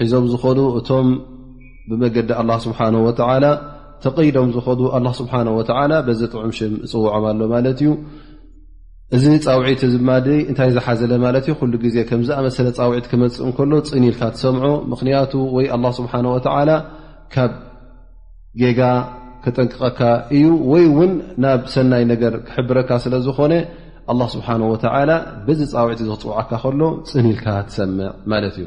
ሒዞም ዝኸዱ እቶም ብመገዲ ኣላ ስብሓን ወተላ ተቐይዶም ዝኸዱ ኣላ ስብሓን ወተላ በዚ ጥዑም ሽም እፅውዖም ኣሎ ማለት እዩ እዚ ፃውዒት ድማ እንታይ ዝሓዘለ ማለት እዩ ኩሉ ግዜ ከምዝኣመሰለ ፃውዒት ክመፅእ እንከሎ ፅን ኢልካ ትሰምዖ ምኽንያቱ ወይ ኣላ ስብሓን ወተላ ካብ ጌጋ ከጠንቅቐካ እዩ ወይ እውን ናብ ሰናይ ነገር ክሕብረካ ስለ ዝኾነ ኣላ ስብሓን ወተላ በዚ ፃውዒት እዚ ክፅውዓካ ከሎ ፅን ኢልካ ትሰምዕ ማለት እዩ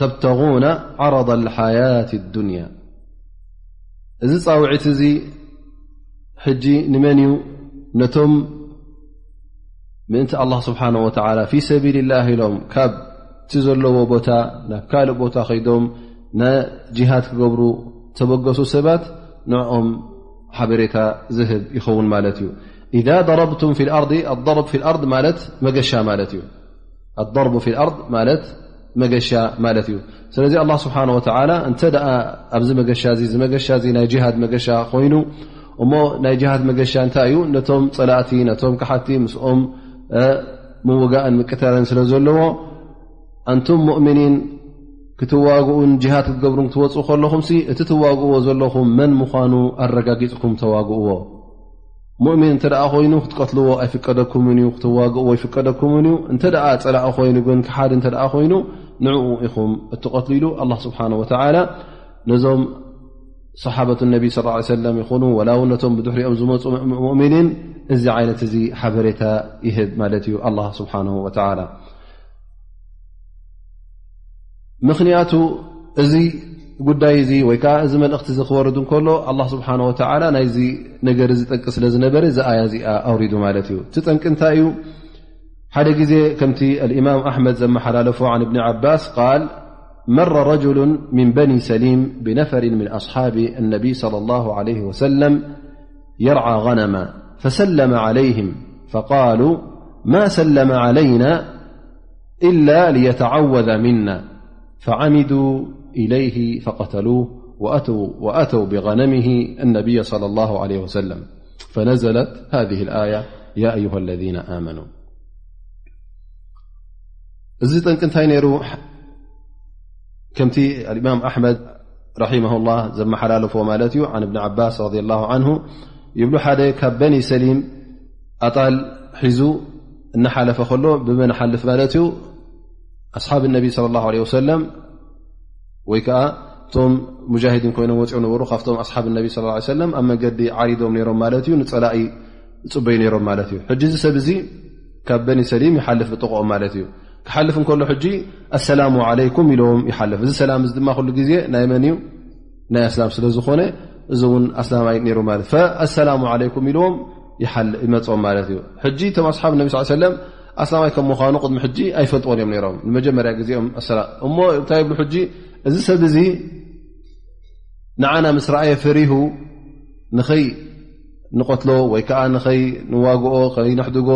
ተብተغና ዓረض ሓያት ዱንያ እዚ ፃውዒት እዚ ሕጂ ንመን እዩ ነቶም ምእንቲ ኣላ ስብሓን ወተላ ፊ ሰቢል ላ ኢሎም ካብቲ ዘለዎ ቦታ ናብ ካልእ ቦታ ከይዶም ንጅሃድ ክገብሩ ተበገሱ ሰባት ንኦም ሓበሬታ ዝህብ ይኸውን ማለት እዩ ኢዛ ضረብቱም ኣር ኣር ማለት መገሻ ማለት እዩ ኣضርቡ ፊ ኣርض ማለት መገሻ ማለት እዩ ስለዚ ኣላ ስብሓን ወተላ እንተ ኣብዚ መገሻ እዚ እዚ መገሻ እዚ ናይ ጅሃድ መገሻ ኮይኑ እሞ ናይ ጅሃድ መገሻ እንታይ እዩ ነቶም ፀላእቲ ነቶም ክሓቲ ምስኦም ምውጋእን ምቅታልን ስለ ዘለዎ ኣንቱም ሙእምኒን ክትዋግኡን ጅሃድ ክትገብሩ ክትወፁ ከለኹም እቲ ትዋግእዎ ዘለኹም መን ምኳኑ ኣረጋጊፅኩም ተዋግእዎ ሙእሚን እንተ ኮይኑ ክትቀትልዎ ኣይፍቀደኩምን እዩ ክትዋግእዎ ኣይፍቀደኩምን እዩ እንተ ፀላኢ ኮይኑ ግን ክሓዲ እተ ኮይኑ ንዕኡ ኢኹም እትቀትሉ ኢሉ ኣላ ስብሓን ወተላ ነዞም ሰሓበት ነቢ ስ ሰለም ይኹኑ ወላ ውን ነቶም ብድሕሪኦም ዝመፁ ሙእሚኒን እዚ ዓይነት እዚ ሓበሬታ ይህብ ማለት እዩ ኣላ ስብሓን ወተላ ምኽንያቱ እዚ ጉዳይ እዚ ወይ ከዓ እዚ መልእኽቲ እዚ ክወርድ እንከሎ ኣላ ስብሓን ወተላ ናይዚ ነገር እዚ ጠንቂ ስለ ዝነበረ እዚ ኣያ እዚኣ ኣውሪዱ ማለት እዩ እቲ ጠንቂ እንታይ እዩ ሓደ ግዜ ከምቲ ልእማም ኣሕመድ ዘመሓላለፉ ን እብኒ ዓባስ ቃል መረ ረጅሉ ምን በኒ ሰሊም ብነፈር ምን ኣስሓቢ ነቢይ صለ ላ ለ ወሰለም የርዓ غነማ ፈሰለመ ዓለይህም ፈቃሉ ማ ሰለመ ዓለይና إلا ليتعوذ منا فعمدوا إليه فقتلوه وأتو بغنمه النبي صلى الله عليه وسلم فنلت هذه الية يا أيها الذين منو ق ر كم الإمام أحمد رمه الله محللف عن بن عس ر الله عنه يبل بن سلم أل እናሓለፈ ከሎ ብመን ሓልፍ ማለት እዩ ኣስሓብ ነቢ ለ ላ ለ ወሰለም ወይ ከዓ እቶም ሙጃሂድን ኮይኖም ወፅኦ ነበሩ ካብቶም ኣስሓብ ነቢ ስ ሰለም ኣብ መንገዲ ዓሪዶም ነይሮም ማለት እዩ ንፀላኢ ዝፅበዩ ነይሮም ማለት እዩ ሕጂ እዚ ሰብ እዚ ካብ በኒ ሰሊም ይሓልፍ ብጥቕኦም ማለት እዩ ክሓልፍ እንከሎ ሕጂ ኣሰላሙ ዓለይኩም ኢሎም ይሓልፍ እዚ ሰላም እዚ ድማ ኩሉ ግዜ ናይ መን እዩ ናይ ኣስላም ስለ ዝኾነ እዚ እውን ኣስላማይ ነይሩ ማለት እዩ ኣሰላሙ ዓለይኩም ኢልዎም ይመፆም ማለት እዩ ሕጂ እቶም ኣስሓብ ነቢ ስ ሰለም ኣስላማይ ከም ምዃኑ ቅድሚ ሕጂ ኣይፈልጥዎን እዮም ነይሮም ንመጀመርያ ግዜኦም ኣሰላ እሞ እንታይ ይብሉ ሕጂ እዚ ሰብ እዚ ንዓና ምስ ረኣየ ፈሪሁ ንኸይ ንቐትሎ ወይ ከዓ ንኸይንዋግኦ ከይንሕድጎ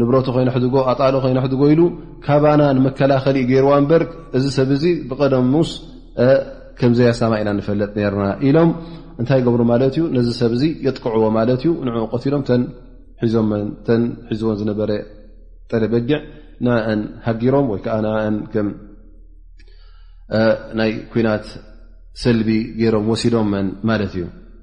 ንብረቱ ከይንሕድጎ ኣጣሎ ከይንሕድጎ ኢሉ ካባና ንመከላኸሊ ዩ ገይርዋ እምበር እዚ ሰብ እዚ ብቐደም ሙስ ከምዘይኣሳማ ኢና ንፈለጥ ነርና ኢሎም እንታይ ገብሩ ማለት እዩ ነዚ ሰብ እዚ የጥቅዕዎ ማለት እዩ ንዕኡ ቀትሎም ተን ሒዞመን ተን ሒዝዎን ዝነበረ ጠለ በጊዕ ንዕአን ሃጊሮም ወይ ከዓ ንአን ከም ናይ ኩናት ሰልቢ ገይሮም ወሲዶመን ማለት እዩ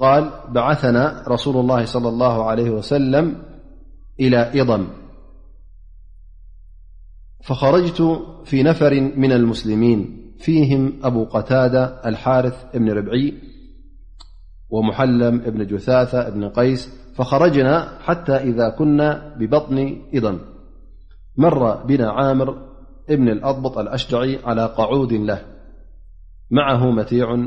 قال بعثنا رسول الله صلى الله عليه وسلم إلى إضم فخرجت في نفر من المسلمين فيهم أبو قتادة الحارث بن ربعي ومحلم بن جثاثة بن قيس فخرجنا حتى إذا كنا ببطن إضم مر بنا عامر بن الأطبط الأشجعي على قعود له معه متيع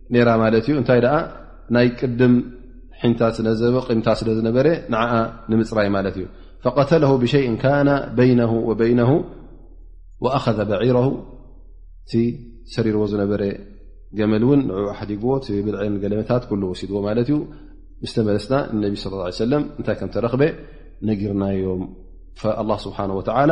ነራ ማለት እዩ እንታይ ደኣ ናይ ቅድም ሒንታ ስለዘበ ቂምታ ስለ ዝነበረ ንዓኣ ንምፅራይ ማለት እዩ ፈቀተለ ብሸይ ካነ በይነ ወበይነ ወኣኸዘ በዒሮ እቲ ሰሪርዎ ዝነበረ ገመል እውን ንኡ ሓዲግዎ እቲ ብልዕን ገለመታት ኩሉ ወሲድዎ ማለት እዩ ምስ ተመለስና ንነቢ ስ ሰለም እንታይ ከም ተረክበ ነጊርናዮም ስብሓን ወተላ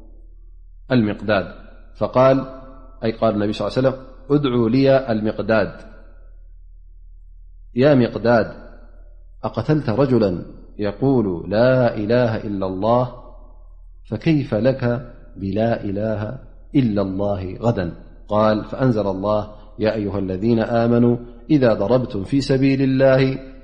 المقداد فقال أ قال النبي صل لي وسلم أدعو لي لمداد يا مقداد أقتلت رجلا يقول لا إله إلا الله فكيف لك بلا إله إلا الله غدا قال فأنزل الله يا أيها الذين آمنوا إذا ضربتم في سبيل الله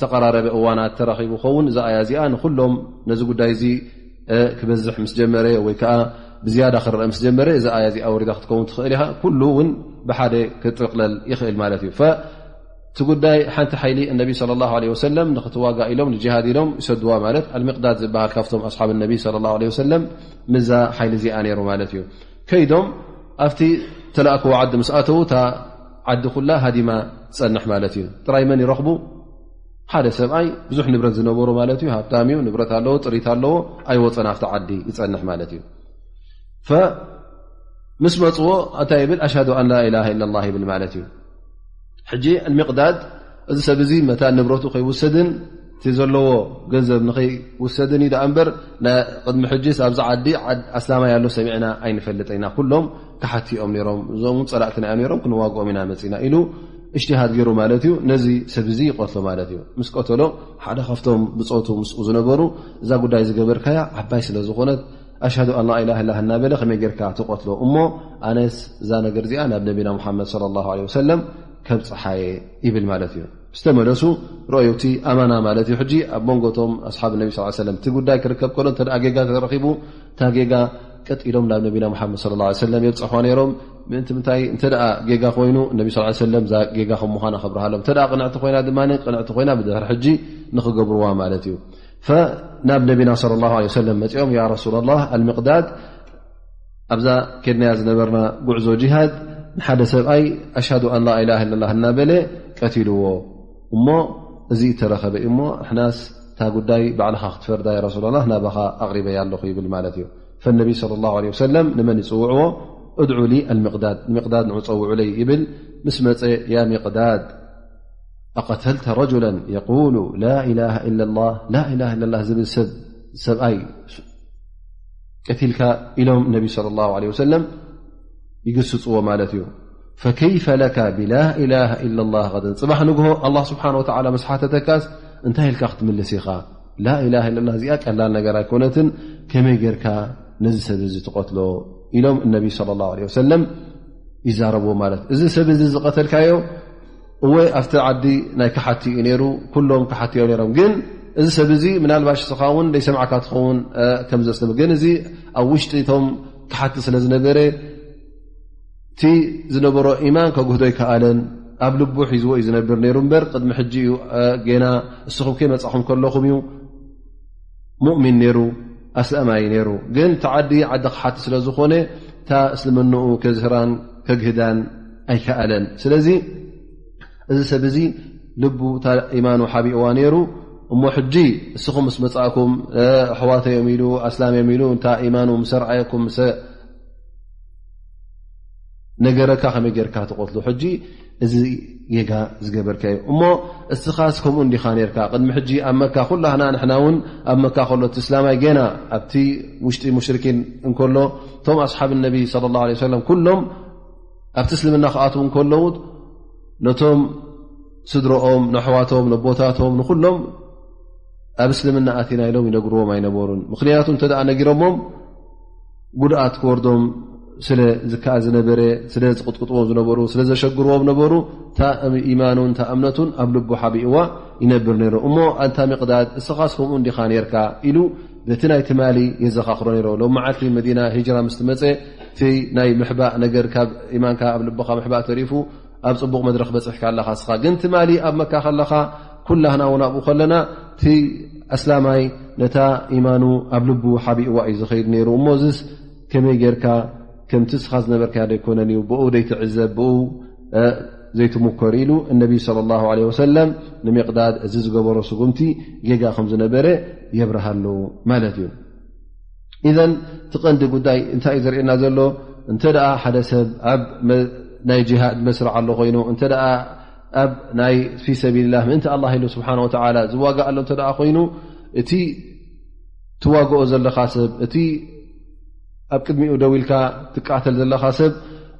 ተቐራረበ እዋናት ተራኺቡ ኸውን እዛ ኣያ እዚኣ ንኹሎም ነዚ ጉዳይ እዚ ክበዝሕ ምስ ጀመረ ወይ ከዓ ብዝያዳ ክረአ ምስ ጀመረ እዚ ኣያ እዚኣ ወሪዳ ክትከውን ትኽእል ኢኻ ኩሉ እውን ብሓደ ክጥቕለል ይኽእል ማለት እዩ እቲ ጉዳይ ሓንቲ ሓይሊ እነቢ ለ ላ ለ ወሰለም ንክትዋጋ ኢሎም ንጅሃድ ኢሎም ይሰድዋ ማለት ኣልሚቅዳድ ዝበሃል ካብቶም ኣስሓብ ነቢ ለ ላ ለ ወሰለም ምዛ ሓይሊ እዚኣ ነይሩ ማለት እዩ ከይዶም ኣብቲ ተላእክዎ ዓዲ ምስ ኣተዉ ዓዲ ኩላ ሃዲማ ትፀንሕ ማለት እዩ ጥራይ መን ይረኽቡ ሓደ ሰብኣይ ብዙሕ ንብረት ዝነበሩ ማለት እዩ ሃብታም እዩ ንብረት ኣለዎ ጥሪት ኣለዎ ኣይወፅን ኣብቲ ዓዲ ይፀንሕ ማለት እዩ ምስ መፅዎ እንታይ ይብል ኣሽሃዱ ኣን ላላ ኢ ላ ይብል ማለት እዩ ሕጂ ሚቅዳድ እዚ ሰብ እዚ መታን ንብረቱ ከይውሰድን እቲ ዘለዎ ገንዘብ ንኸይውሰድን እዩ ኣ በር ቅድሚ ሕጂ ኣብዚ ዓዲ ኣስላማይ ኣሎ ሰሚዕና ኣይንፈልጥ ኢና ኩሎም ክሓቲኦም ሮም እዞም ን ፀላእትና ዮ ሮም ክንዋግኦም ኢና መፅና ኢሉ እሽትሃድ ገይሩ ማለት እዩ ነዚ ሰብ ዙ ይቀትሎ ማለት እዩ ምስ ቀተሎ ሓደ ካብቶም ብፆቱ ምስ ዝነበሩ እዛ ጉዳይ ዝገበርካያ ዓባይ ስለ ዝኾነት ኣሽሃዱ ኣላ ኢላ ላ እናበለ ከመይ ጌርካ ትቀትሎ እሞ ኣነስ እዛ ነገር እዚኣ ናብ ነቢና ሙሓመድ ለ ላ ለ ወሰለም ከብፅሓየ ይብል ማለት እዩ ዝተመለሱ ረኣዩ እቲ ኣማና ማለት እዩ ሕጂ ኣብ መንጎቶም ኣስሓብ ነቢ ስ ሰለ እቲ ጉዳይ ክርከብ ከሎ እተ ጌጋ ተረኪቡ እታ ጌጋ ቀጥ ኢሎም ናብ ነቢና ሓመድ ለ ላ ሰለም የብፅሖ ነይሮም ምእንቲ ምንታይ እንተ ጌጋ ኮይኑ ነቢ ስ ሰለም እዛ ጌጋ ከም ምዃና ክብርሃሎም እተ ቅንዕቲ ኮይና ድማ ቅንዕቲ ኮይና ብድሕሪ ሕጂ ንክገብርዋ ማለት እዩ ናብ ነቢና ለ ላ ሰለም መፅኦም ያ ረሱላ ላ ኣልምቅዳድ ኣብዛ ኬድናያ ዝነበርና ጉዕዞ ጅሃድ ንሓደ ሰብኣይ ኣሽሃዱ ኣን ላኢላ ለላ እናበለ ቀትልዎ እሞ እዚ እተረኸበ እዩ እሞ ሕናስ እታ ጉዳይ ባዕልኻ ክትፈርዳ የ ረሱላ ላ ናባኻ ኣቕሪበያ ኣለኹ ይብል ማለት እዩ ፈነቢ ለ ላ ለ ሰለም ንመን ይፅውዕዎ እድዑ ኣልምቅዳድ ንምቅዳድ ን ፀውዑለይ ይብል ምስ መፀ ያ ምቅዳድ ኣቀተልተ ረጅላ የቁሉ ላላ ላ ላ ዝብል ሰብኣይ ቀትልካ ኢሎም ነቢ صለ ላه ለ ወሰለም ይግስፅዎ ማለት እዩ ፈከይፈ ለካ ብላላሃ ኢላ ላ ን ፅባሕ ንግሆ ኣላ ስብሓን ወላ መስሓተተካስ እንታይ ኢልካ ክትምልስ ኢኻ ላላ ላ እዚኣ ቀላል ነገር ኣይኮነትን ከመይ ጌርካ ነዚ ሰብ እዚ ትቐትሎ ኢሎም እነቢ ለ ላ ለ ወሰለም ይዛረብዎ ማለት እዩ እዚ ሰብ እዚ ዝቐተልካዮ እወ ኣብቲ ዓዲ ናይ ክሓቲ እዩ ነይሩ ኩሎም ክሓቲ እዮም ነሮም ግን እዚ ሰብ እዚ ምናልባሽ ስኻ እውን ደይሰምዕካ ትኸውን ከምዘስብ ግን እዚ ኣብ ውሽጢ እቶም ክሓቲ ስለ ዝነበረ እቲ ዝነበሮ ኢማን ከግህዶ ኣይከኣለን ኣብ ልቡ ሒዝዎ እዩ ዝነብር ነይሩ እምበር ቅድሚ ሕጂ እዩ ገና እስኹም ከይመፃኹም ከለኹም እዩ ሙእሚን ነይሩ ኣስላማይ ነይሩ ግን ተዓዲ ዓዲ ክሓቲ ስለ ዝኾነ እታ እስልምንኡ ከዝህራን ከግህዳን ኣይከኣለን ስለዚ እዚ ሰብ እዚ ልቡ እታ ኢማኑ ሓቢእዋ ነይሩ እሞ ሕጂ እስኹም ምስ መፃእኩም ኣሕዋተዮም ኢሉ ኣስላምዮም ኢሉ እታ ኢማኑ ምሰርዓየኩም ነገረካ ከመይ ጌርካ ትቐትሉ ሕጂ እዚ ጌጋ ዝገበርካ እዩ እሞ እስኻስ ከምኡ እንዲኻ ነርካ ቅድሚ ሕጂ ኣብ መካ ኩላና ንሕና እውን ኣብ መካ ከሎ እቲ እስላማይ ጌና ኣብቲ ውሽጢ ሙሽርኪን እንከሎ እቶም ኣስሓብ ነቢ ለ ላ ለ ሰለም ኩሎም ኣብቲ እስልምና ክኣትዉ እንከለዉ ነቶም ስድሮኦም ንኣሕዋቶም ነቦታቶም ንኩሎም ኣብ እስልምና ኣቲና ኢሎም ይነግርዎም ኣይነበሩን ምክንያቱ እንተ ነጊሮሞም ጉድኣት ክወርዶም ስለ ዝከኣል ዝነበረ ስለ ዝቕጥቅጥዎ ዝነበሩ ስለ ዘሸግርዎም ነበሩ እታ ኢማኑን እታ እምነቱን ኣብ ልቡ ሓቢእዋ ይነብር ነይሩ እሞ ኣንታ ምቕዳድ እስኻስ ከምኡ እንዲኻ ነርካ ኢሉ በቲ ናይ ትማሊ የዘኻኽሮ ነይሮ ሎም መዓልቲ መዲና ሂጅራ ምስ ትመፀ እቲ ናይ ምሕባእ ነገር ካብ ኢማንካ ኣብ ልብኻ ምሕባእ ተሪፉ ኣብ ፅቡቕ መድረክ በፅሕካ ኣለካ ስኻ ግን ትማሊ ኣብ መካ ከለኻ ኩላህና ውን ኣብኡ ከለና እቲ ኣስላማይ ነታ ኢማኑ ኣብ ልቡ ሓቢእዋ እዩ ዝኸይድ ነይሩ እሞ እዚስ ከመይ ጌርካ ከምቲ ስኻ ዝነበርካ ዘይኮነን እዩ ብኡ ዘይትዕዘብ ብኡ ዘይትሙከር ኢሉ እነቢይ ለ ላ ለ ወሰለም ንሚቕዳድ እዚ ዝገበሮ ስጉምቲ ጌጋ ከም ዝነበረ የብርሃሉ ማለት እዩ ኢዘን ትቐንዲ ጉዳይ እንታይ እዩ ዘርእየና ዘሎ እንተ ሓደ ሰብ ኣብ ናይ ጅሃድ መስርዕ ኣሎ ኮይኑ እተ ኣብ ናይ ፊ ሰብልላ ምእንቲ ኣላ ኢሉ ስብሓ ወላ ዝዋጋ ኣሎ እተ ኮይኑ እቲ ትዋግኦ ዘለኻ ሰብ እቲ ኣብ ቅድሚኡ ደው ኢልካ ትቃተል ዘለኻ ሰብ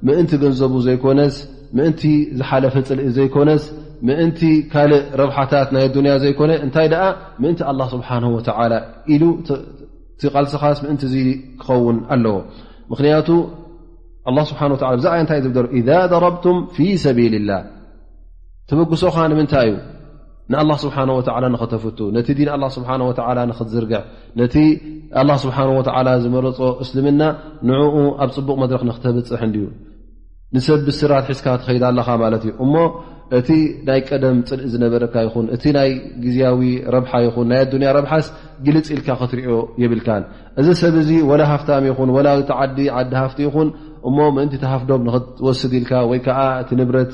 ምእንቲ ገንዘቡ ዘይኮነስ ምእንቲ ዝሓለፈ ፅልኢ ዘይኮነስ ምእንቲ ካልእ ረብሓታት ናይ ኣዱንያ ዘይኮነ እንታይ ደኣ ምእንቲ ኣላ ስብሓን ወተላ ኢሉ እቲ ቓልስኻስ ምእንቲ እዚ ክኸውን ኣለዎ ምኽንያቱ ኣላ ስብሓን ወላ ብዛ ኣያ እንታይ እዩ ዝብደሩ ኢዛ ደረብቱም ፊ ሰቢል ላህ ተበግሶኻ ንምንታይ እዩ ንኣላ ስብሓን ወላ ንኸተፍቱ ነቲ ዲን ኣላ ስብሓን ወላ ንኽትዝርግሕ ነቲ ኣላ ስብሓን ወላ ዝመረፆ እስልምና ንዕኡ ኣብ ፅቡቕ መድረክ ንክተብፅሕ እንድዩ ንሰብ ብስራት ሒዝካ ትኸይዳ ኣለኻ ማለት እዩ እሞ እቲ ናይ ቀደም ፅልኢ ዝነበረካ ይኹን እቲ ናይ ግዜያዊ ረብሓ ይኹን ናይ ኣዱንያ ረብሓስ ግልፅ ኢልካ ክትሪኦ የብልካን እዚ ሰብ እዚ ወላ ሃፍታም ይኹን ወላ ተዓዲ ዓዲ ሃፍቲ ይኹን እሞ ምእንቲ ተሃፍዶም ንክትወስድ ኢልካ ወይ ከዓ እቲ ንብረት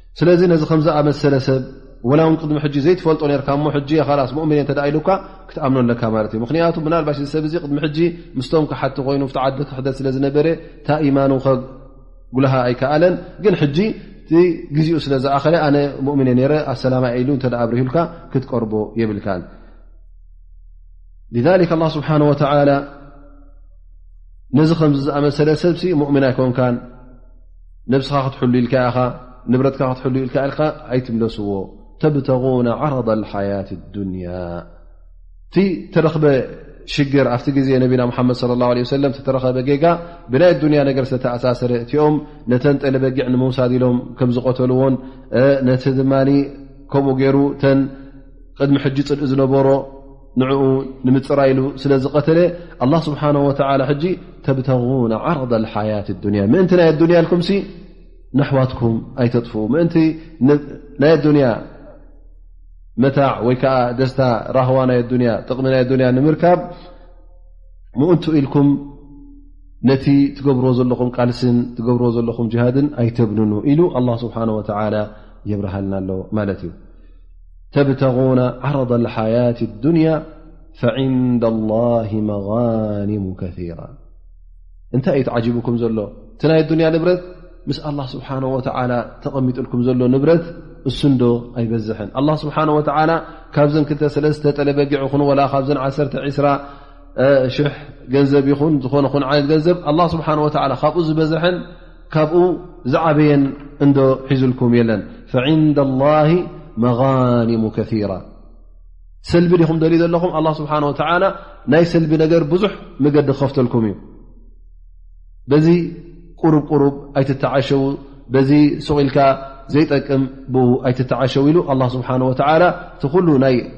ስለዚ ነዚ ከምዚ ኣመሰለ ሰብ ወላ ውን ቅድሚ ሕጂ ዘይትፈልጦ ነርካ እሞ ሕጂ የ ላስ ሙእምን እየ እተደኣ ኢሉካ ክትኣምኖ ኣለካ ማለት እዩ ምክንያቱ ምናልባሽ እዚ ሰብ እዚ ቅድሚ ሕጂ ምስቶም ክሓቲ ኮይኑ ብቲ ዓዲ ክሕደት ስለ ዝነበረ እታ ኢማኑ ከጉልሃ ኣይከኣለን ግን ሕጂ እቲ ግዜኡ ስለ ዝኣኸለ ኣነ ሙእምን እየ ነረ ኣሰላማ ኢሉ እተ ኣብርህልካ ክትቀርቦ የብልካ ሊክ ኣላ ስብሓን ወተላ ነዚ ከምዚ ዝኣመሰለ ሰብሲ ሙእምን ኣይኮንካን ነብስኻ ክትሕሉ ኢልካ ኢኻ ንብረትካ ክትሕሉ ኢልካ ኢልካ ኣይትምለስዎ ተብተغና ዓረض ሓያት ዱንያ እቲ ተረክበ ሽግር ኣብቲ ግዜ ነቢና ሓመድ صለ ه ለ ሰለም ተረኸበ ጌጋ ብናይ ኣዱንያ ነገር ዝተኣሳሰረ እቲኦም ነተን ጠለበጊዕ ንምውሳድ ኢሎም ከም ዝቐተልዎን ነቲ ድማ ከምኡ ገይሩ ተን ቅድሚ ሕጂ ፅልኢ ዝነበሮ ንዕኡ ንምፅራይ ኢሉ ስለ ዝቐተለ ኣላ ስብሓን ወተላ ሕጂ ተብተጉን ዓርض ሓያት ዱንያ ምእንቲ ናይ ኣዱንያ ልኩም ሲ ንኣሕዋትኩም ኣይተጥፍኡ ምእንቲ ናይ ኣዱንያ መታዕ ወይ ከዓ ደስታ ራህዋ ናይ ኣዱንያ ጥቕሚ ናይ ኣዱንያ ንምርካብ ምእንቱ ኢልኩም ነቲ ትገብሮ ዘለኹም ቃልስን ትገብሮ ዘለኹም ጅሃድን ኣይተብንኑ ኢሉ ኣላ ስብሓን ወተላ የብርሃልና ኣሎ ማለት እዩ ተብተغና ዓረض ሓያት ዱንያ ፈዕንዳ ላه መغኒሙ ከራ እንታይ እዩ ተዓጂቡኩም ዘሎ እቲ ናይ ኣዱንያ ንብረት ምስ ኣላ ስብሓን ወተላ ተቐሚጡልኩም ዘሎ ንብረት እሱንዶ ኣይበዝሐን ኣላ ስብሓን ወተላ ካብዘን ክልተ ሰለስተ ጠለበጊዕ ይኹን ወላ ካብዘን ዓሰ ዕስራ ሽሕ ገንዘብ ይኹን ዝኾነ ኹን ዓይነት ገንዘብ ኣላ ስብሓን ወላ ካብኡ ዝበዝሐን ካብኡ ዝዓበየን እንዶ ሒዙልኩም የለን ፈዕንዳ ላሂ መጋኒሙ ከራ ሰልቢ ዲኹም ደልዩ ዘለኹም ኣላ ስብሓን ወተዓላ ናይ ሰልቢ ነገር ብዙሕ መገዲ ክኸፍተልኩም እዩ በዚ ቁሩብ ቁሩብ ኣይትተዓሸዉ በዚ ሱቕኢልካ ዘይጠቅም ብኡ ኣይትተዓሸው ኢሉ ኣላ ስብሓን ወተዓላ እቲ ኩሉ ናይ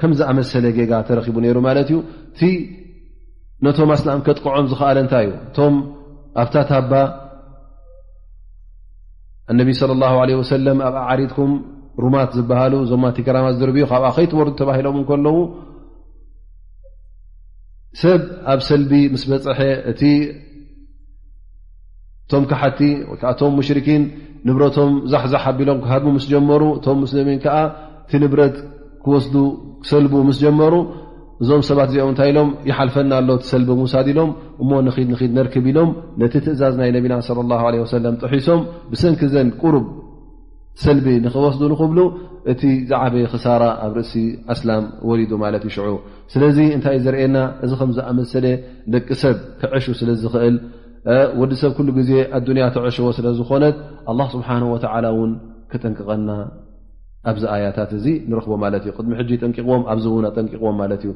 ከም ዝኣመሰለ ጌጋ ተረኪቡ ነይሩ ማለት እዩ እቲ ነቶም ኣስላም ከጥቅዖም ዝኸኣለ እንታይ እዩ እቶም ኣብታ ታባ እነቢ ስለ ላ ለ ወሰለም ኣብ ኣዓሪትኩም ሩማት ዝበሃሉ እዞማ ቲግራማ ዝድርብዩ ካብኣ ከይትወርዱ ተባሂሎም ከለዉ ሰብ ኣብ ሰልቢ ምስ በፅሐ እቲ እቶም ካሓቲ ወይከዓ እቶም ሙሽርኪን ንብረቶም ዛሕዛሕ ኣቢሎም ክሃድሙ ምስ ጀመሩ እቶም ሙስልሚን ከዓ እቲ ንብረት ክወስዱ ክሰልቡ ምስ ጀመሩ እዞም ሰባት እዚኦም እንታይ ኢሎም ይሓልፈና ኣሎ ትሰልቢ ምውሳድ ኢሎም እሞ ንድ ንድ ነርክብ ኢሎም ነቲ ትእዛዝ ናይ ነቢና ለ ላ ለ ወሰለም ጥሒሶም ብሰንኪ ዘን ቅሩብ ሰልቢ ንክወስዱ ንክብሉ እቲ ዝዓበየ ክሳራ ኣብ ርእሲ ኣስላም ወሪዱ ማለት ይሽዑ ስለዚ እንታይ ዘርእየና እዚ ከም ዝኣመሰለ ደቂ ሰብ ክዐሹ ስለ ዝኽእል ወዲ ሰብ ኩሉ ግዜ ኣዱንያ ተዕሽዎ ስለ ዝኾነት ኣላ ስብሓን ወተላ እውን ክጥንቅቐና ኣብዚ ኣያታት እዚ ንረኽቦ ማለት እዩ ቅድሚ ሕጂ ጠንቂቕዎም ኣብዚ እውን ኣጠንቂቕዎም ማለት እዩ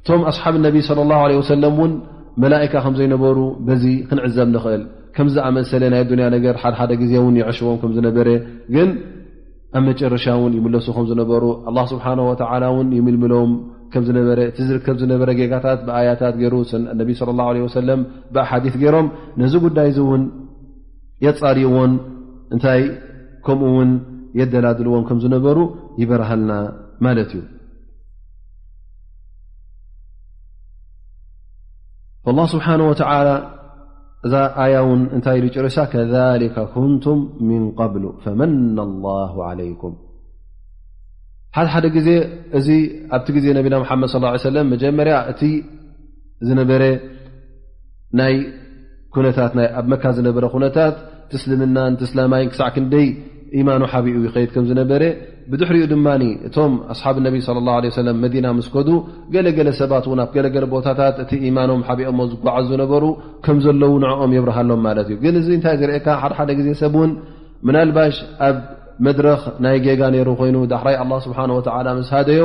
እቶም ኣስሓብ ነቢ ለ ላ ለ ወሰለም እውን መላእካ ከም ዘይነበሩ በዚ ክንዕዘብ ንኽእል ከምዝኣመሰለ ናይ ኣዱንያ ነገር ሓደሓደ ግዜ እውን ይዕሽዎም ከም ዝነበረ ግን ኣብ መጨረሻ ውን ይምለሱ ከም ዝነበሩ ኣላ ስብሓን ወተላ ውን ይምልምሎም ከም ዝነበረ እቲ ዝርከብ ዝነበረ ጌጋታት ብኣያታት ገይሩ ነቢ ለ ላ ለ ወሰለም ብኣሓዲ ገይሮም ነዚ ጉዳይ እዚ እውን የፃርይዎን እንታይ ከምኡ ውን የደላድልዎን ከም ዝነበሩ ይበርሃልና ማለት እዩ ላ ስብሓን ወተላ እዛ ኣያ ውን እንታይ ኢሉ ጭርሳ ከሊከ ኩንቱም ምን ቐብሉ ፈመና ላሁ ዓለይኩም ሓድ ሓደ ግዜ እዚ ኣብቲ ግዜ ነቢና ሓመድ ስ ሰለም መጀመርያ እቲ ዝነበረ ናይ ኩነታት ኣብ መካ ዝነበረ ኩነታት ትስልምናን ትስላማይን ክሳዕ ክንደይ ኢማኑ ሓቢኡ ይኸይድ ከም ዝነበረ ብድሕሪኡ ድማ እቶም ኣስሓብ ነቢ ለ ላ ለ ሰለም መዲና ምስ ከዱ ገለገለ ሰባት እውን ኣብ ገለገለ ቦታታት እቲ ኢማኖም ሓቢኦሞ ዝጓዓዝ ዝነበሩ ከም ዘለዉ ንዕኦም የብርሃሎም ማለት እዩ ግን እዚ እንታይ ዝርእካ ሓደሓደ ግዜ ሰብ እውን ምናልባሽ ኣብ መድረኽ ናይ ጌጋ ነይሩ ኮይኑ ዳሕራይ ኣላ ስብሓን ወተዓላ ምስ ሃደዮ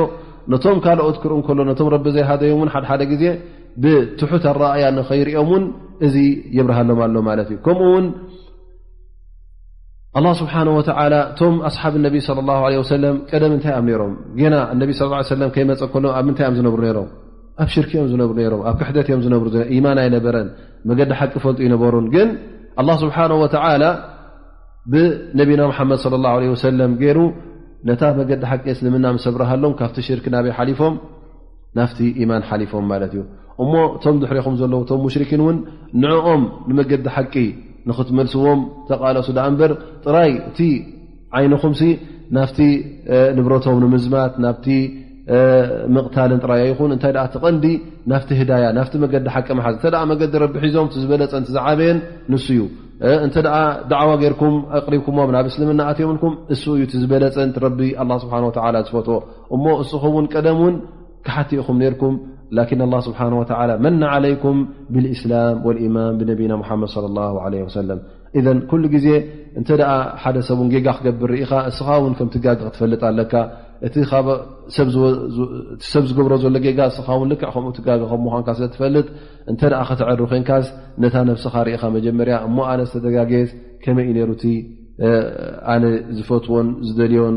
ነቶም ካልኦት ክርኢ ከሎ ነቶም ረቢ ዘይሃደዮም እውን ሓደሓደ ግዜ ብትሑት ኣረእያ ንኸይርኦም እውን እዚ የብርሃሎም ኣሎ ማለት እዩ ከምኡውን ኣላ ስብሓን ወተላ እቶም ኣስሓብ ነቢ ለ ላ ለ ወሰለም ቀደም እንታይ እዮም ነሮም ጌና እነቢ ስ ሰለም ከይመፀ ከሎ ኣብ ምንታይ እዮም ዝነብሩ ነሮም ኣብ ሽርክ እዮም ዝነብሩ ነሮም ኣብ ክሕደት እዮም ዝነብሩ ኢማን ኣይነበረን መገዲ ሓቂ ፈልጡ ይነበሩን ግን ኣላ ስብሓን ወተላ ብነቢና ሓመድ ለ ላ ለ ወሰለም ገይሩ ነታ መገዲ ሓቂ እስልምና ምሰብረሃሎም ካብቲ ሽርክ ናበይ ሓሊፎም ናፍቲ ኢማን ሓሊፎም ማለት እዩ እሞ እቶም ድሕሪኹም ዘለዉ እቶም ሙሽርኪን እውን ንዕኦም ንመገዲ ሓቂ ንኽትመልስዎም ተቃለሱ ዳኣ እምበር ጥራይ እቲ ዓይንኹም ሲ ናፍቲ ንብረቶም ንምዝማት ናብቲ ምቕታልን ጥራይ ኣይኹን እንታይ ኣ ትቐንዲ ናፍቲ ህዳያ ናፍቲ መገዲ ሓቂ መሓዝ እተ መገዲ ረቢሒዞም ዝበለፀን ዝዓበየን ንሱ እዩ እንተ ዳዕዋ ጌይርኩም ኣቅሪብኩሞም ናብ እስልምና ኣትዮም ኢልኩም እሱ እዩ ዝበለፀን ረቢ ኣላ ስብሓን ወተላ ዝፈትዎ እሞ እስኹም ውን ቀደም ውን ክሓቲ ኢኹም ነርኩም ላኪን ኣላ ስብሓን ወተላ መና ዓለይኩም ብልእስላም ወልኢማን ብነብና ሙሓመድ ለ ላ ለ ወሰለም እዘን ኩሉ ግዜ እንተ ደኣ ሓደ ሰብ ውን ጌጋ ክገብር ርኢኻ እስኻ ውን ከም ትጋግ ክትፈልጥ ኣለካ እቲ ሰብ ዝገብሮ ዘሎ ጌጋ እስኻ ውን ልክዕ ከምኡ ትጋግ ከም ምኳንካ ስለ ትፈልጥ እንተ ደኣ ከተዕሪ ኮንካስ ነታ ነብስኻ ርኢኻ መጀመርያ እሞ ኣነ ዝተደጋገየት ከመይ እዩ ነሩ እቲ ኣነ ዝፈትዎን ዝደልዮን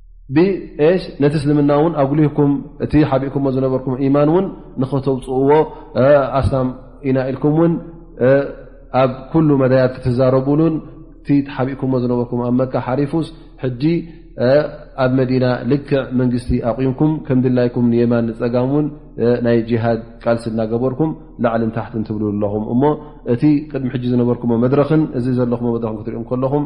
ብሽ ነቲ እስልምና እውን ኣጉሊህኩም እቲ ሓቢእኩምዎ ዝነበርኩም ኢማን እውን ንኸተውፅእዎ ኣስላም ኢና ኢልኩም ውን ኣብ ኩሉ መዳያት ክትዛረቡሉን እቲ ሓቢእኩምዎ ዝነበርኩም ኣብ መካ ሓሪፉስ ሕጂ ኣብ መዲና ልክዕ መንግስቲ ኣቑምኩም ከም ድላይኩም ንየማን ንፀጋም ውን ናይ ጅሃድ ቃልሲ እናገበርኩም ላዕልን ታሕትን ትብሉ ኣለኹም እሞ እቲ ቅድሚ ሕጂ ዝነበርኩምዎ መድረኽን እዚ ዘለኹም መድረክን ክትሪኦም ከለኹም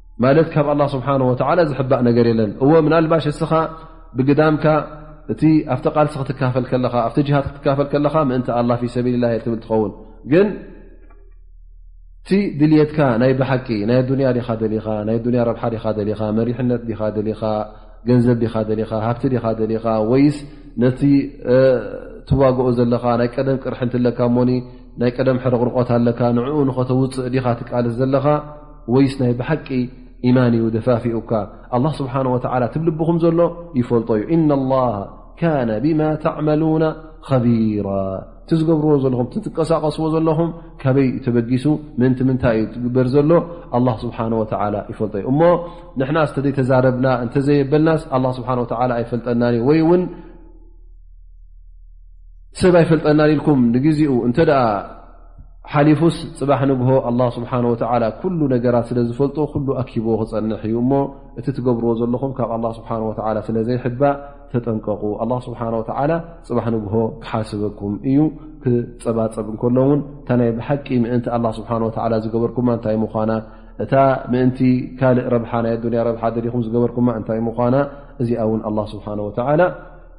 ማለት ካብ ኣላ ስብሓን ወተላ ዝሕባእ ነገር የለን እዎ ምናልባሽ እስኻ ብግዳምካ እቲ ኣብቲ ቃልሲ ክትካፈል ከለኻ ኣብቲ ጅሃት ክትካፈል ከለኻ ምእንቲ ኣላ ፊ ሰቢልላ ትብል ትኸውን ግን እቲ ድልትካ ናይ ብሓቂ ናይ ኣዱንያ ዲኻ ደሊኻ ናይ ኣዱንያ ረብሓ ዲኻ ደሊኻ መሪሕነት ዲኻ ደሊኻ ገንዘብ ዲኻ ደሊኻ ሃብቲ ዲኻ ደሊኻ ወይስ ነቲ ትዋግኦ ዘለኻ ናይ ቀደም ቅርሒ እንትለካ ሞኒ ናይ ቀደም ሕርቕርቆት ኣለካ ንዕኡ ንኸተውፅእ ዲኻ ትቃልስ ዘለኻ ወይስ ናይ ብሓቂ ኢማን እዩ ደፋፊኡካ ኣላ ስብሓን ወተላ ትብ ልብኹም ዘሎ ይፈልጦ እዩ እና ላሃ ካነ ብማ ተዕመሉና ኸቢራ እቲ ዝገብርዎ ዘለኹም ትንቀሳቀስዎ ዘለኹም ካበይ ተበጊሱ ምእንቲ ምንታይ እዩ ትግበር ዘሎ ኣላ ስብሓን ወተላ ይፈልጦ እዩ እሞ ንሕና ስተዘይ ተዛረብና እንተዘየበልናስ ኣላ ስብሓን ወተላ ኣይፈልጠናን እዩ ወይ እውን ሰብ ኣይፈልጠናን ኢልኩም ንግዜኡ እንተ ሓሊፉስ ፅባሕ ንግሆ ኣላ ስብሓን ወተላ ኩሉ ነገራት ስለ ዝፈልጦ ኩሉ ኣኪብዎ ክፀንሕ እዩ እሞ እቲ ትገብርዎ ዘለኹም ካብ ኣላ ስብሓን ወተላ ስለ ዘይሕባእ ተጠንቀቑ ኣላ ስብሓን ወተላ ፅባሕ ንግሆ ክሓስበኩም እዩ ክፀባፀብ እንከሎ እውን እታ ናይ ብሓቂ ምእንቲ ኣላ ስብሓን ወተላ ዝገበርኩማ እንታይ ምዃና እታ ምእንቲ ካልእ ረብሓ ናይ ኣዱንያ ረብሓ ደሊኹም ዝገበርኩማ እንታይ ምዃና እዚኣ እውን ኣላ ስብሓን ወተላ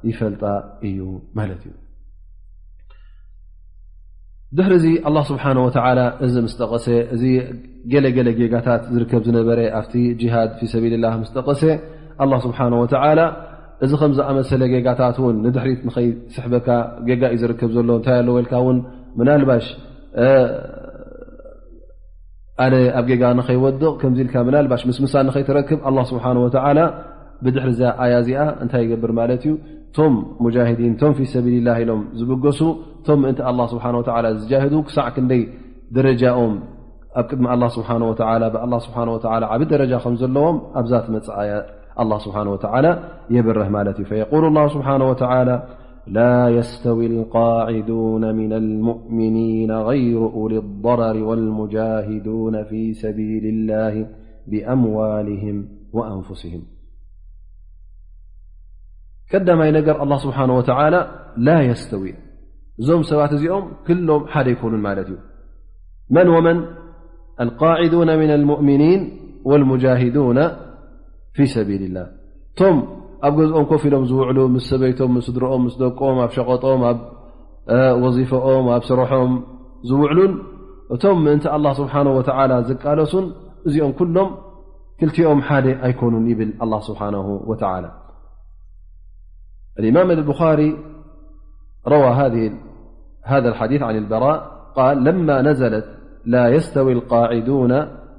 ይፈልጣ እዩ ማለት እዩ ድሕሪ እዚ ኣላ ስብሓን ወተላ እዚ ምስ ጠቐሰ እዚ ገለገለ ጌጋታት ዝርከብ ዝነበረ ኣብቲ ጅሃድ ፊ ሰብልላ ምስ ጠቐሰ ኣላ ስብሓን ወተላ እዚ ከም ዝኣመሰለ ጌጋታት እውን ንድሕሪት ንኸይስሕበካ ጌጋ እዩ ዝርከብ ዘሎ እንታይ ኣለወልካ እውን ምናልባሽ ኣነ ኣብ ጌጋ ንኸይወድቕ ከምዚ ኢልካ ምናልባሽ ምስምሳ ንኸይትረክብ ኣላ ስብሓን ወተዓላ ብድሕሪ እዛ ኣያ እዚኣ እንታይ ይገብር ማለት እዩ እቶም ሙጃሂዲን እቶም ፊ ሰቢልላ ኢሎም ዝብገሱ እቶም ምእንቲ ኣላ ስብሓን ወተዓላ ዝጃህዱ ክሳዕ ክንደይ ደረጃኦም ኣብ ቅድሚ ኣላ ስብሓን ወተዓላ ብኣላ ስብሓን ወተዓላ ዓብ ደረጃ ከም ዘለዎም ኣብዛ ትመፅእ ኣያ ኣላ ስብሓን ወተዓላ የብርህ ማለት እዩ ፈየቁሉ ላ ስብሓን ወተዓላ لا يستوي القاعدون من المؤمنين غيرل الضرر والمجاهدون في سبيل الله بأموالهم وأنفسهم نرالله سبحانه وتعالى لا يستوي امكلهم المن ومن القاعدون من المؤمنين والمجاهدون في سل ه م أ ኦم كف لم وعل مس سبيتم مس درኦم مس دقم شقطم وظيفኦم سرحم زوعل م منت الله سبحانه وتعالى زقلسن እኦم كلم كلኦم ح أيكنن يبل الله سبحانه وتعالى الإمام البخاري روى هذا الحديث عن البراء قال لما نزلت لا يستوي القاعدون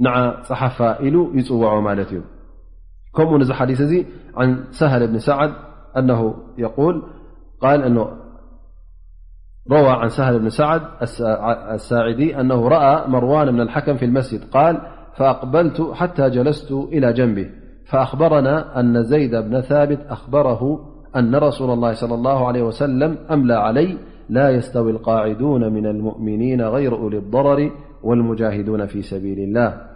ن صحፋ يፅوع እ كمنحثي عن سهل بن سعدأروى عن سهل بن سعد الساعدي أنه رأى مروان بن الحكم في المسجد قال فأقبلت حتى جلست إلى جنبه فأخبرنا أن زيد بن ثابت أخبره أن رسول الله صلى الله عليه وسلم أملى علي لا يستوي القاعدون من المؤمنين غير أول الضرر والمجاهدون في سبيل اللهء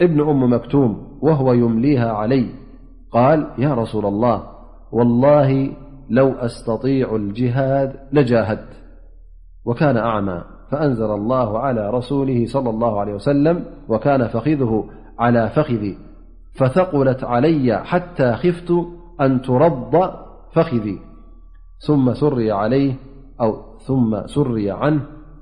ابن أم مكتوم وهو يمليها علي قال يا رسول الله والله لو أستطيع الجهاد لجاهدت وكان أعمى فأنزل الله على رسوله- صلى الله عليه وسلم وكان فخذه على فخذي فثقلت علي حتى خفت أن ترض فخذي ثم سري عنه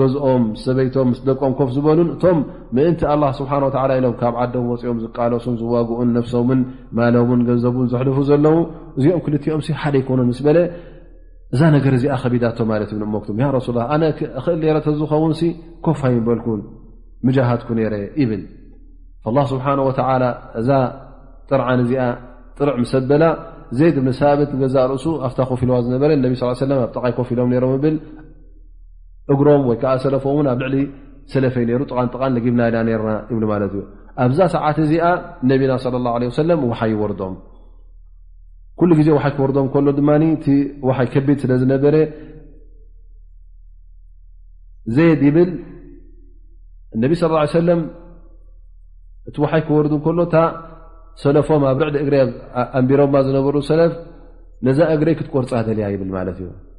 ገዝኦም ሰበይቶም ምስ ደቆም ኮፍ ዝበሉን እቶም ምእንቲ ኣላ ስብሓን ወተላ ኢሎም ካብ ዓዶም ወፂኦም ዝቃለሱን ዝዋግኡን ነፍሶምን ማሎምን ገንዘቡን ዘሕልፉ ዘለዉ እዚኦም ክልቲኦም ሲ ሓደ ይኮኑ ምስ በለ እዛ ነገር እዚኣ ከቢዳቶ ማለት እ እሞክቱም ያ ረሱላ ኣነ ክእል ነረ ተዝኸውን ሲ ኮፍ ኣይምበልኩን ምጃሃትኩ ነረ ይብል ላ ስብሓን ወተላ እዛ ጥርዓን እዚኣ ጥርዕ ምስ ኣበላ ዘይድ ብንሳብት ገዛእ ርእሱ ኣብታ ኮፍ ኢልዋ ዝነበረ ነቢ ስ ሰለም ኣብ ጠቃይ ኮፍ ኢሎም ነሮም ብል እግሮም ወይ ከዓ ሰለፎም ውን ኣብ ልዕሊ ሰለፈ ሩ ጥቓን ጥቓን ለጊብና ኢና ርና ይብ ማለት እዩ ኣብዛ ሰዓት እዚኣ ነቢና ለ ላ ለ ሰለም ውሓይ ይወርዶም ኩሉ ግዜ ውሓይ ክወርዶም ከሎ ድማ እቲ ውሓይ ከቢድ ስለ ዝነበረ ዘየድ ይብል እነቢ ስ ሰለም እቲ ውሓይ ክወርዱ ከሎ እታ ሰለፎም ኣብ ልዕሊ እግሪ ኣንቢሮማ ዝነበሩ ሰለፍ ነዛ እግሪ ክትቆርፃ ደልያ ይብል ማለት እዩ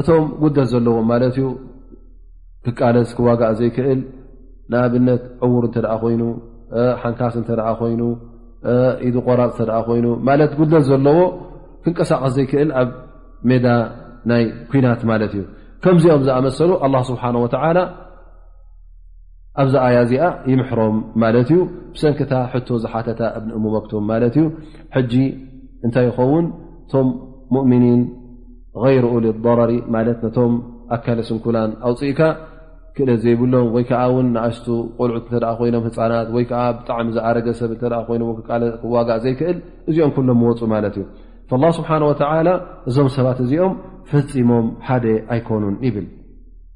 እቶም ጉደት ዘለዎም ማለት እዩ ክቃለስ ክዋጋእ ዘይክእል ንኣብነት ዕዉር እተ ኮይኑ ሓንካስ እተ ኮይኑ ኢዱ ቆራፅ እተ ኮይኑ ማለት ጉድለት ዘለዎ ክንቀሳቀስ ዘይክእል ኣብ ሜዳ ናይ ኩናት ማለት እዩ ከምዚኦም ዝኣመሰሉ ኣላ ስብሓን ወተላ ኣብዚ ኣያ እዚኣ ይምሕሮም ማለት እዩ ብሰንኪታ ሕቶ ዝሓተታ እብን እሙ መክቱም ማለት እዩ ሕጂ እንታይ ይኸውን እቶም ሙእምኒን غይሩ ኡሊ ضረሪ ማለት ነቶም ኣካለ ስንኩላን ኣውፅእካ ክእለት ዘይብሎም ወይ ከዓ ውን ንኣሽቱ ቆልዑት እተ ኮይኖም ህፃናት ወይ ከዓ ብጣዕሚ ዝኣረገ ሰብ እተ ኮይኖ ክዋጋእ ዘይክእል እዚኦም ኩሎም ወፁ ማለት እዩ ላ ስብሓን ወተላ እዞም ሰባት እዚኦም ፈፂሞም ሓደ ኣይኮኑን ይብል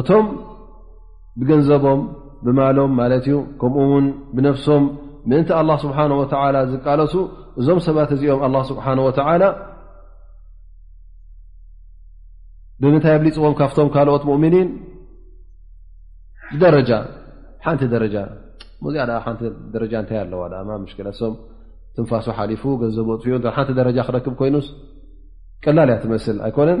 እቶም ብገንዘቦም ብማሎም ማለት እዩ ከምኡ ውን ብነፍሶም ምእንቲ ኣላ ስብሓን ወተላ ዝቃለሱ እዞም ሰባት እዚኦም ኣላ ስብሓን ወተላ ብምንታይ ኣብሊፅዎም ካብቶም ካልኦት ሙእምኒን ብደረጃ ሓንቲ ደረጃ ዚኣ ሓንቲ ደረጃ እንታይ ኣለዋ ማ ምሽክላ ሶም ትንፋሶ ሓሊፉ ገንዘቡ ኣጥፍኡ ሓንቲ ደረጃ ክረክብ ኮይኑስ ቀላል እያ ትመስል ኣይኮነን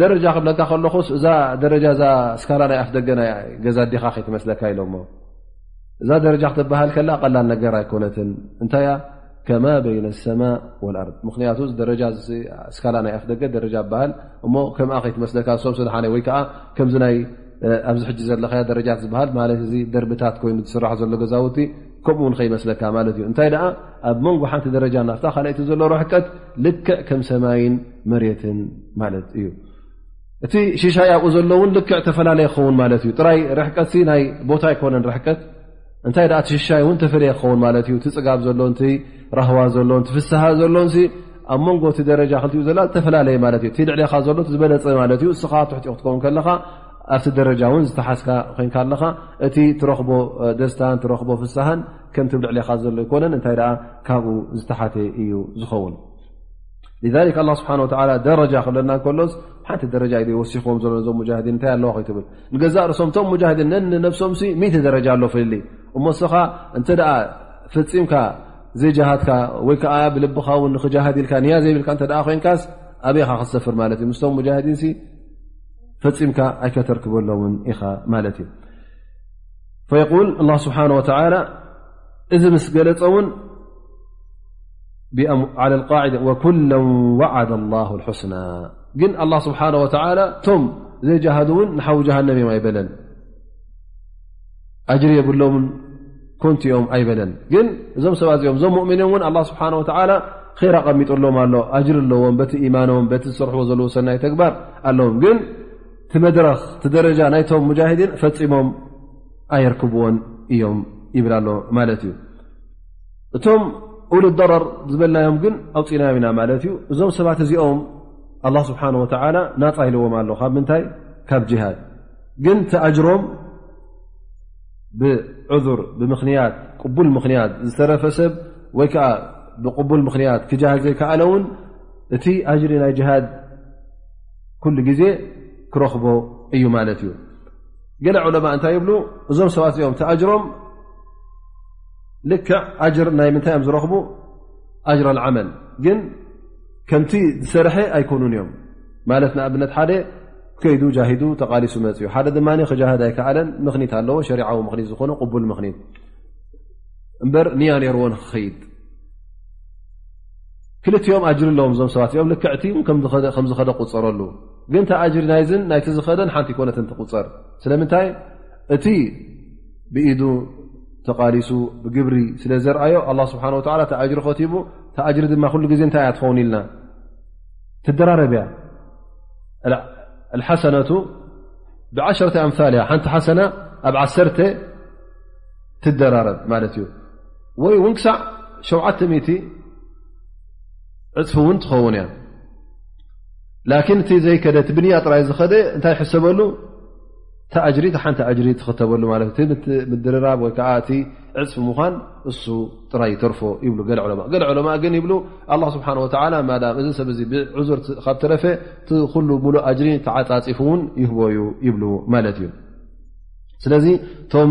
ደረጃ ክብለካ ከለኹስ እዛ ደረጃ እዛ ስካላ ናይ ኣፍደገ ናይ ገዛ ዲኻ ከይትመስለካ ኢሎሞ እዛ ደረጃ ክትበሃል ከላ ቀላል ነገር ኣይኮነትን እንታይ እያ ከማ በይነ ሰማ ወኣር ምክንያቱ ደረጃ ስካላ ናይ ኣፍደገ ደረጃ በሃል እሞ ከምኣ ከይትመስለካ ሶም ስድሓነ ወይ ከዓ ከምዚ ናይ ኣብዚ ሕጂ ዘለካ ደረጃት ዝበሃል ማለት እዚ ደርብታት ኮይኑ ዝስራሕ ዘሎ ገዛውቲ ከምኡ ውን ከይመስለካ ማለት እዩ እንታይ ደኣ ኣብ መንጎ ሓንቲ ደረጃ ናፍታ ካልይቲ ዘሎ ርሕቀት ልክዕ ከም ሰማይን መሬትን ማለት እዩ እቲ ሽሻይ ኣብኡ ዘሎ እውን ልክዕ ተፈላለየ ክኸውን ማለት እዩ ጥራይ ርሕቀት ናይ ቦታ ኣይኮነን ርሕቀት እንታይ ኣ ሽሻይ እውን ተፈለየ ክኸውን ማለት እዩ እቲ ፅጋብ ዘሎ ራህዋ ዘሎ ፍስሃ ዘሎን ኣብ መንጎ እቲ ደረጃ ክልኡ ዘላ ዝተፈላለየ ማለት እዩ እቲ ልዕሌኻ ዘሎ ዝበለፀ ማለት እዩ እስኻ ትሕቲኦ ክትከውን ከለኻ ኣብቲ ደረጃ እውን ዝተሓዝካ ኮንካ ኣለኻ እቲ ትረኽቦ ደስታን ትረኽቦ ፍስሃን ከምቲ ልዕሌኻ ዘሎ ኣይኮነን እንታይ ኣ ካብኡ ዝተሓተ እዩ ዝኸውን ذሊክ ኣላ ስብሓን ወላ ደረጃ ክብለና ከሎስ ሓንቲ ደረጃ ዩ ወሲኽዎም ዘሎ ዞም ሙጃሂዲን እንታይ ኣለዋ ከይትብል ንገዛእ ርእሶም እቶም ሙጃሂዲን ነንነብሶም ሚእቲ ደረጃ ኣሎ ፍልሊ እሞ እስኻ እንተ ደኣ ፍፂምካ ዘይጃሃትካ ወይ ከዓ ብልብኻ ውን ንክጃሃድ ኢልካ ንያ ዘይብልካ እተ ኮይንካስ ኣበኻ ክትሰፍር ማለት እዩ ምስቶም ሙጃሂዲን ፈፂምካ ኣይከተርክበሎምን ኢኻ ማለት እዩ ፈየቁል ላ ስብሓን ወተላ እዚ ምስ ገለፀ ውን ሑስና ግን ኣ ስብሓ ወላ እቶም ዘይጃሃዱ እውን ንሓዊ ጃሃንም እዮም ኣይበለን ኣጅሪ የብሎምን ኮንት ኦም ኣይበለን ግን እዞም ሰባት እዚኦም እዞም ሙእምን እዮም እውን ኣ ስብሓ ወላ ራ ቀሚጡሎም ኣሎ ኣጅሪ ኣለዎም በቲ ኢማኖም በቲ ዝሰርሕዎ ዘለዎ ሰናይ ተግባር ኣለዎም ግን ቲ መድረኽ ቲ ደረጃ ናይቶም ሙጃሂዲን ፈፂሞም ኣየርክብዎን እዮም ይብል ኣሎ ማለት እዩ እቶም ኡሉ ضረር ዝበልናዮም ግን ኣውፅእናዮም ኢና ማለት እዩ እዞም ሰባት እዚኦም ኣላ ስብሓን ወተላ ናፃ ኢልዎም ኣሎ ካብ ምንታይ ካብ ጅሃድ ግን ተኣጅሮም ብዕዙር ብምኽንያት ቅቡል ምኽንያት ዝተረፈ ሰብ ወይ ከዓ ብቅቡል ምኽንያት ክጃሃድ ዘይከኣለ እውን እቲ ኣጅሪ ናይ ጅሃድ ኩሉ ግዜ ክረኽቦ እዩ ማለት እዩ ገለ ዑለማ እንታይ ይብሉ እዞም ሰባት እዚኦም ተኣጅሮም ልክዕ ኣጅር ናይ ምንታይ እዮም ዝረኽቡ ኣጅር ዓመል ግን ከምቲ ዝሰርሐ ኣይኮኑን እዮም ማለት ንኣብነት ሓደ ከይዱ ጃሂዱ ተቓሊሱ መፅኡ ሓደ ድማ ክጃሃድ ኣይከኣለን ምኽኒት ኣለዎ ሸሪዓዊ ምኽኒት ዝኾነ ቅቡል ምኽኒት እምበር ንያ ነይርዎ ንክኸይድ ክልቲኦም ኣጅር ኣለዎም እዞም ሰባት እኦም ልክዕቲ ከምዝኸደ ቁፀረሉ ግን ቲ ኣጅሪ ናይዝን ናይቲ ዝኸደን ሓንቲ ኮነትን ትቁፀር ስለምንታይ እቲ ብኢዱ ተቓሊሱ ብግብሪ ስለ ዘርኣዮ ኣላ ስብሓን ወላ እቲ ኣጅሪ ከቲቡ እቲ ኣጅሪ ድማ ኩሉ ግዜ እንታይ እያ ትኸውን ኢልና ትደራረብ እያ ሓሰነቱ ብዓሸርተ ኣምል እያ ሓንቲ ሓሰና ኣብ ዓሰርተ ትደራረብ ማለት እዩ ወይ እውን ክሳዕ ሸውዓተ ሚእቲ ዕፅፊ እውን ትኸውን እያ ላኪን እቲ ዘይከደ እቲ ብንያ ጥራይ ዝኸደ እንታይ ይሕሰበሉ እቲ ኣጅሪ እቲ ሓንቲ ኣጅሪ ትኽተበሉ ማለት እቲ ምድርራብ ወይ ከዓ እቲ ዕፅፊ ምዃን እሱ ጥራይ ይተርፎ ይብሉ ገለ ዕለማ ገለ ዕለማ ግን ይብሉ ኣላ ስብሓን ወተላ ማዳም እዚ ሰብ እዚ ብዕዙር ካብ ተረፈ እቲ ኩሉ ሙሉእ ኣጅሪ ተዓፃፂፉ እውን ይህቦ እዩ ይብሉ ማለት እዩ ስለዚ እቶም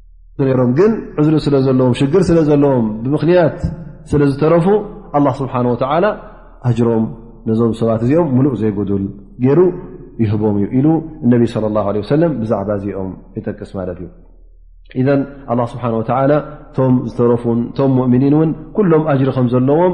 ሮም ግን ዕዝሪ ስለ ዘለዎም ሽግር ስለ ዘለዎም ብምኽንያት ስለ ዝተረፉ ኣላ ስብሓን ወተዓላ ኣጅሮም ነዞም ሰባት እዚኦም ሙሉእ ዘይጉዱል ገይሩ ይህቦም እዩ ኢሉ እነቢ ለ ላ ለ ወሰለም ብዛዕባ እዚኦም ይጠቅስ ማለት እዩ ኢዘን ኣላ ስብሓን ወተዓላ እቶም ዝተረፉን እቶም ሙእምኒን እውን ኩሎም ኣጅሪ ከም ዘለዎም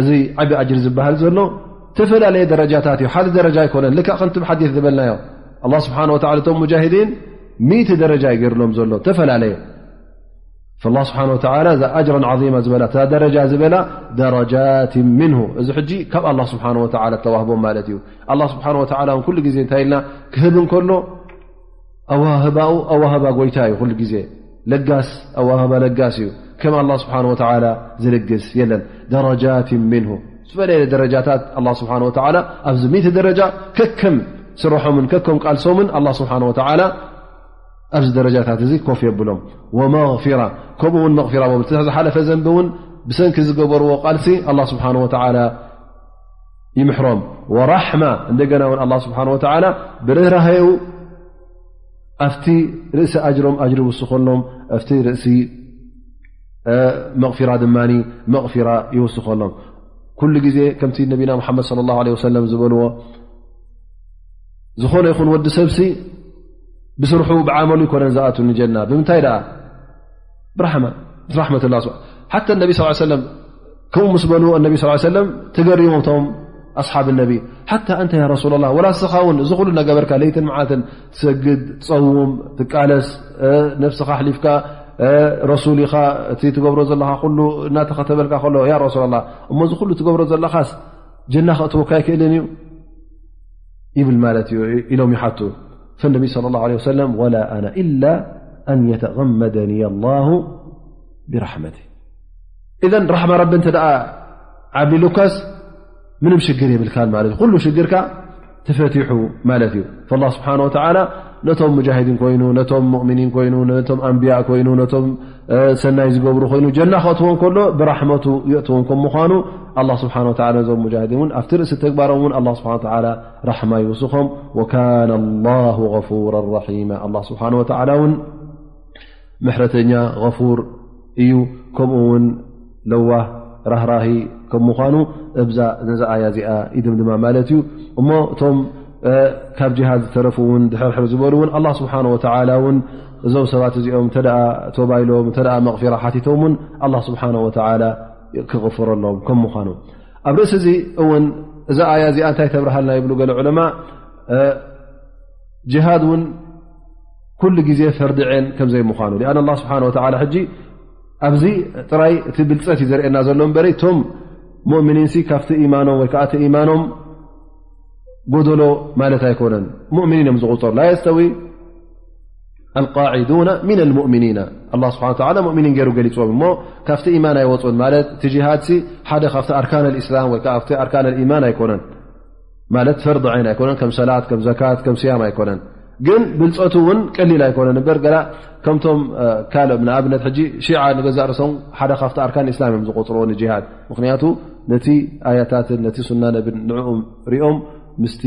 እዚ ዓብ ኣጅሪ ዝበሃል ዘሎ ዝተፈላለየ ደረጃታት እዩ ሓደ ደረጃ ኣይኮነን ልክዕ ከምቲ ሓዲ ዝበልናዮ ኣ ስብሓ እቶም ሙጃሂዲን ሚእቲ ደረጃ እዩ ገይርሎም ዘሎ ተፈላለየ ስብሓ እዛ ኣጅራ ዓማ ዝበላ እዛ ደረጃ ዝበላ ደረጃት ምንሁ እዚ ሕጂ ካብ ኣላ ስብሓን ወላ ተዋህቦም ማለት እዩ ኣላ ስብሓን ወላ ን ኩሉ ግዜ እንታይ ኢልና ክህብ እንከሎ ኣዋህባኡ ኣዋህባ ጎይታ እዩ ኩሉ ግዜ ለጋስ ኣዋህባ ለጋስ እዩ ከም ኣላ ስብሓን ወተላ ዝልግስ የለን ደረጃት ምንሁ ዝፈለለ ደረጃታት ኣላ ስብሓን ወተላ ኣብዚ ሚት ደረጃ ከከም ስርሖምን ከከም ቃልሶምን ኣላ ስብሓን ወተላ ኣብዚ ደረጃታት እዚ ኮፍ የብሎም ወመፊራ ከምኡውን መቕፊራ ብ ዝሓለፈ ዘንቢ እውን ብሰንኪ ዝገበርዎ ቃልሲ ኣላ ስብሓን ወተላ ይምሕሮም ወራሕማ እንደገና ውን ኣላ ስብሓን ወተላ ብርህራሀኡ ኣብቲ ርእሲ ኣጅሮም ኣጅሪ ውስኸሎም ኣብቲ ርእሲ መቕፊራ ድማ መቕፊራ ይውስኸሎም ኩሉ ግዜ ከምቲ ነቢና ሙሓመድ ለ ላ ለ ወሰለም ዝበልዎ ዝኾነ ይኹን ወዲ ሰብሲ ብስርሑ ብዓመሉ ይኮነን ዝኣት ንጀና ብምንታይ ደኣ ብራሕማ ምስ ራሕመትላ ሓ ነቢ ስ ሰለም ከምኡ ምስ በልዎ እነቢ ስ ሰለም ተገሪሞም ቶም ኣስሓብ ነቢ ሓታ እንተ ያ ረሱላ ላ ወላ ስኻ ውን እዚ ኩሉ እናገበርካ ለይትን መዓልትን ትሰግድ ፀውም ትቃለስ ነፍስኻ ኣሕሊፍካ ረሱል ኢኻ እቲ ትገብሮ ዘለኻ ኩሉ እናተኸተበልካ ከሎ ያ ረሱላ ላ እሞ እዚ ኩሉ ትገብሮ ዘለኻስ ጀና ክእትወካ ኣይክእልን እዩ ይብል ማለት እዩ ኢሎም ይሓቱ ፈነቢ ለ ላ ለ ሰለም ወላ ኣና ኢላ ኣን የተቀመደኒ ላ ብራሕመት እዘ ራሕማ ረቢ እንተ ዓብልሉካስ ምንም ሽግር የብልካን ማለት እዩ ኩሉ ሽግርካ ተፈትሑ ማለት እዩ ላ ስብሓን ወተላ ነቶም ሙጃሂዲን ኮይኑ ነቶም ሙእምኒን ኮይኑ ነቶም ኣንብያ ኮይኑ ነቶም ሰናይ ዝገብሩ ኮይኑ ጀና ክእትዎ ከሎ ብራሕመቱ የእትዎ ከም ምኳኑ ኣላ ስብሓን ወ ነዞም ሙጃሂዲን እውን ኣብቲ ርእሲ ተግባሮም እውን ኣላ ስብሓ ወላ ራሕማ ይውስኾም ወካነ ላሁ غፉራ ራሒማ ኣላ ስብሓን ወተላ እውን ምሕረተኛ غፉር እዩ ከምኡ ውን ለዋህ ራህራሂ ከም ምኳኑ እዛ ነዛ ኣያ እዚኣ ይድምድማ ማለት እዩ እሞ እቶም ካብ ጅሃድ ዝተረፉ ውን ድሕርሕር ዝበሉ ውን ኣላ ስብሓን ወተላ ውን እዞም ሰባት እዚኦም እተ ተባይሎም እተ መቕፊራ ሓቲቶም ውን ኣላ ስብሓን ወተላ ክቕፍረሎም ከም ምኳኑ ኣብ ርእሲ እዚ እውን እዛ ኣያ እዚኣ እንታይ ተብርሃልና ይብሉ ገለ ዑለማ ሃድ ን ኩሉ ግዜ ፈርዲ ዐይን ከምዘይ ምኳኑ ኣን ላ ስብሓን ወላ ሕጂ ኣብዚ ጥራይ እቲ ብልፀት እዩ ዘርእየና ዘሎ በሪ እቶም ሙእምኒን ሲ ካብቲ ኢማኖም ወይ ከዓቲ ኢማኖም ጎደሎ ማለት ኣይኮነን ሙእምኒን እዮም ዝቁፅር ላ የስተዊ ኣልቃዒዱና ምና ልሙእምኒና ኣላ ስብሓ ላ ሙእምኒን ገይሩ ገሊፅዎም እሞ ካብቲ ኢማን ኣይወፁን ማለት እቲ ጅሃድሲ ሓደ ካብቲ ኣርካን ልእስላም ወይከዓ ኣርካን ልኢማን ኣይኮነን ማለት ፈርዲ ዓይን ኣይኮነን ከም ሰላት ከም ዘካት ከም ስያም ኣይኮነን ግን ብልፀቱ እውን ቀሊል ኣይኮነን እበር ገላ ከምቶም ካልእ ንኣብነት ሕጂ ሺዓ ንገዛእ ርሶም ሓደ ካብቲ ኣርካን እስላም እዮም ዝቆፅርዎ ንጅሃድ ምክንያቱ ነቲ ኣያታትን ነቲ ሱና ነብን ንኡ ሪኦም ምስቲ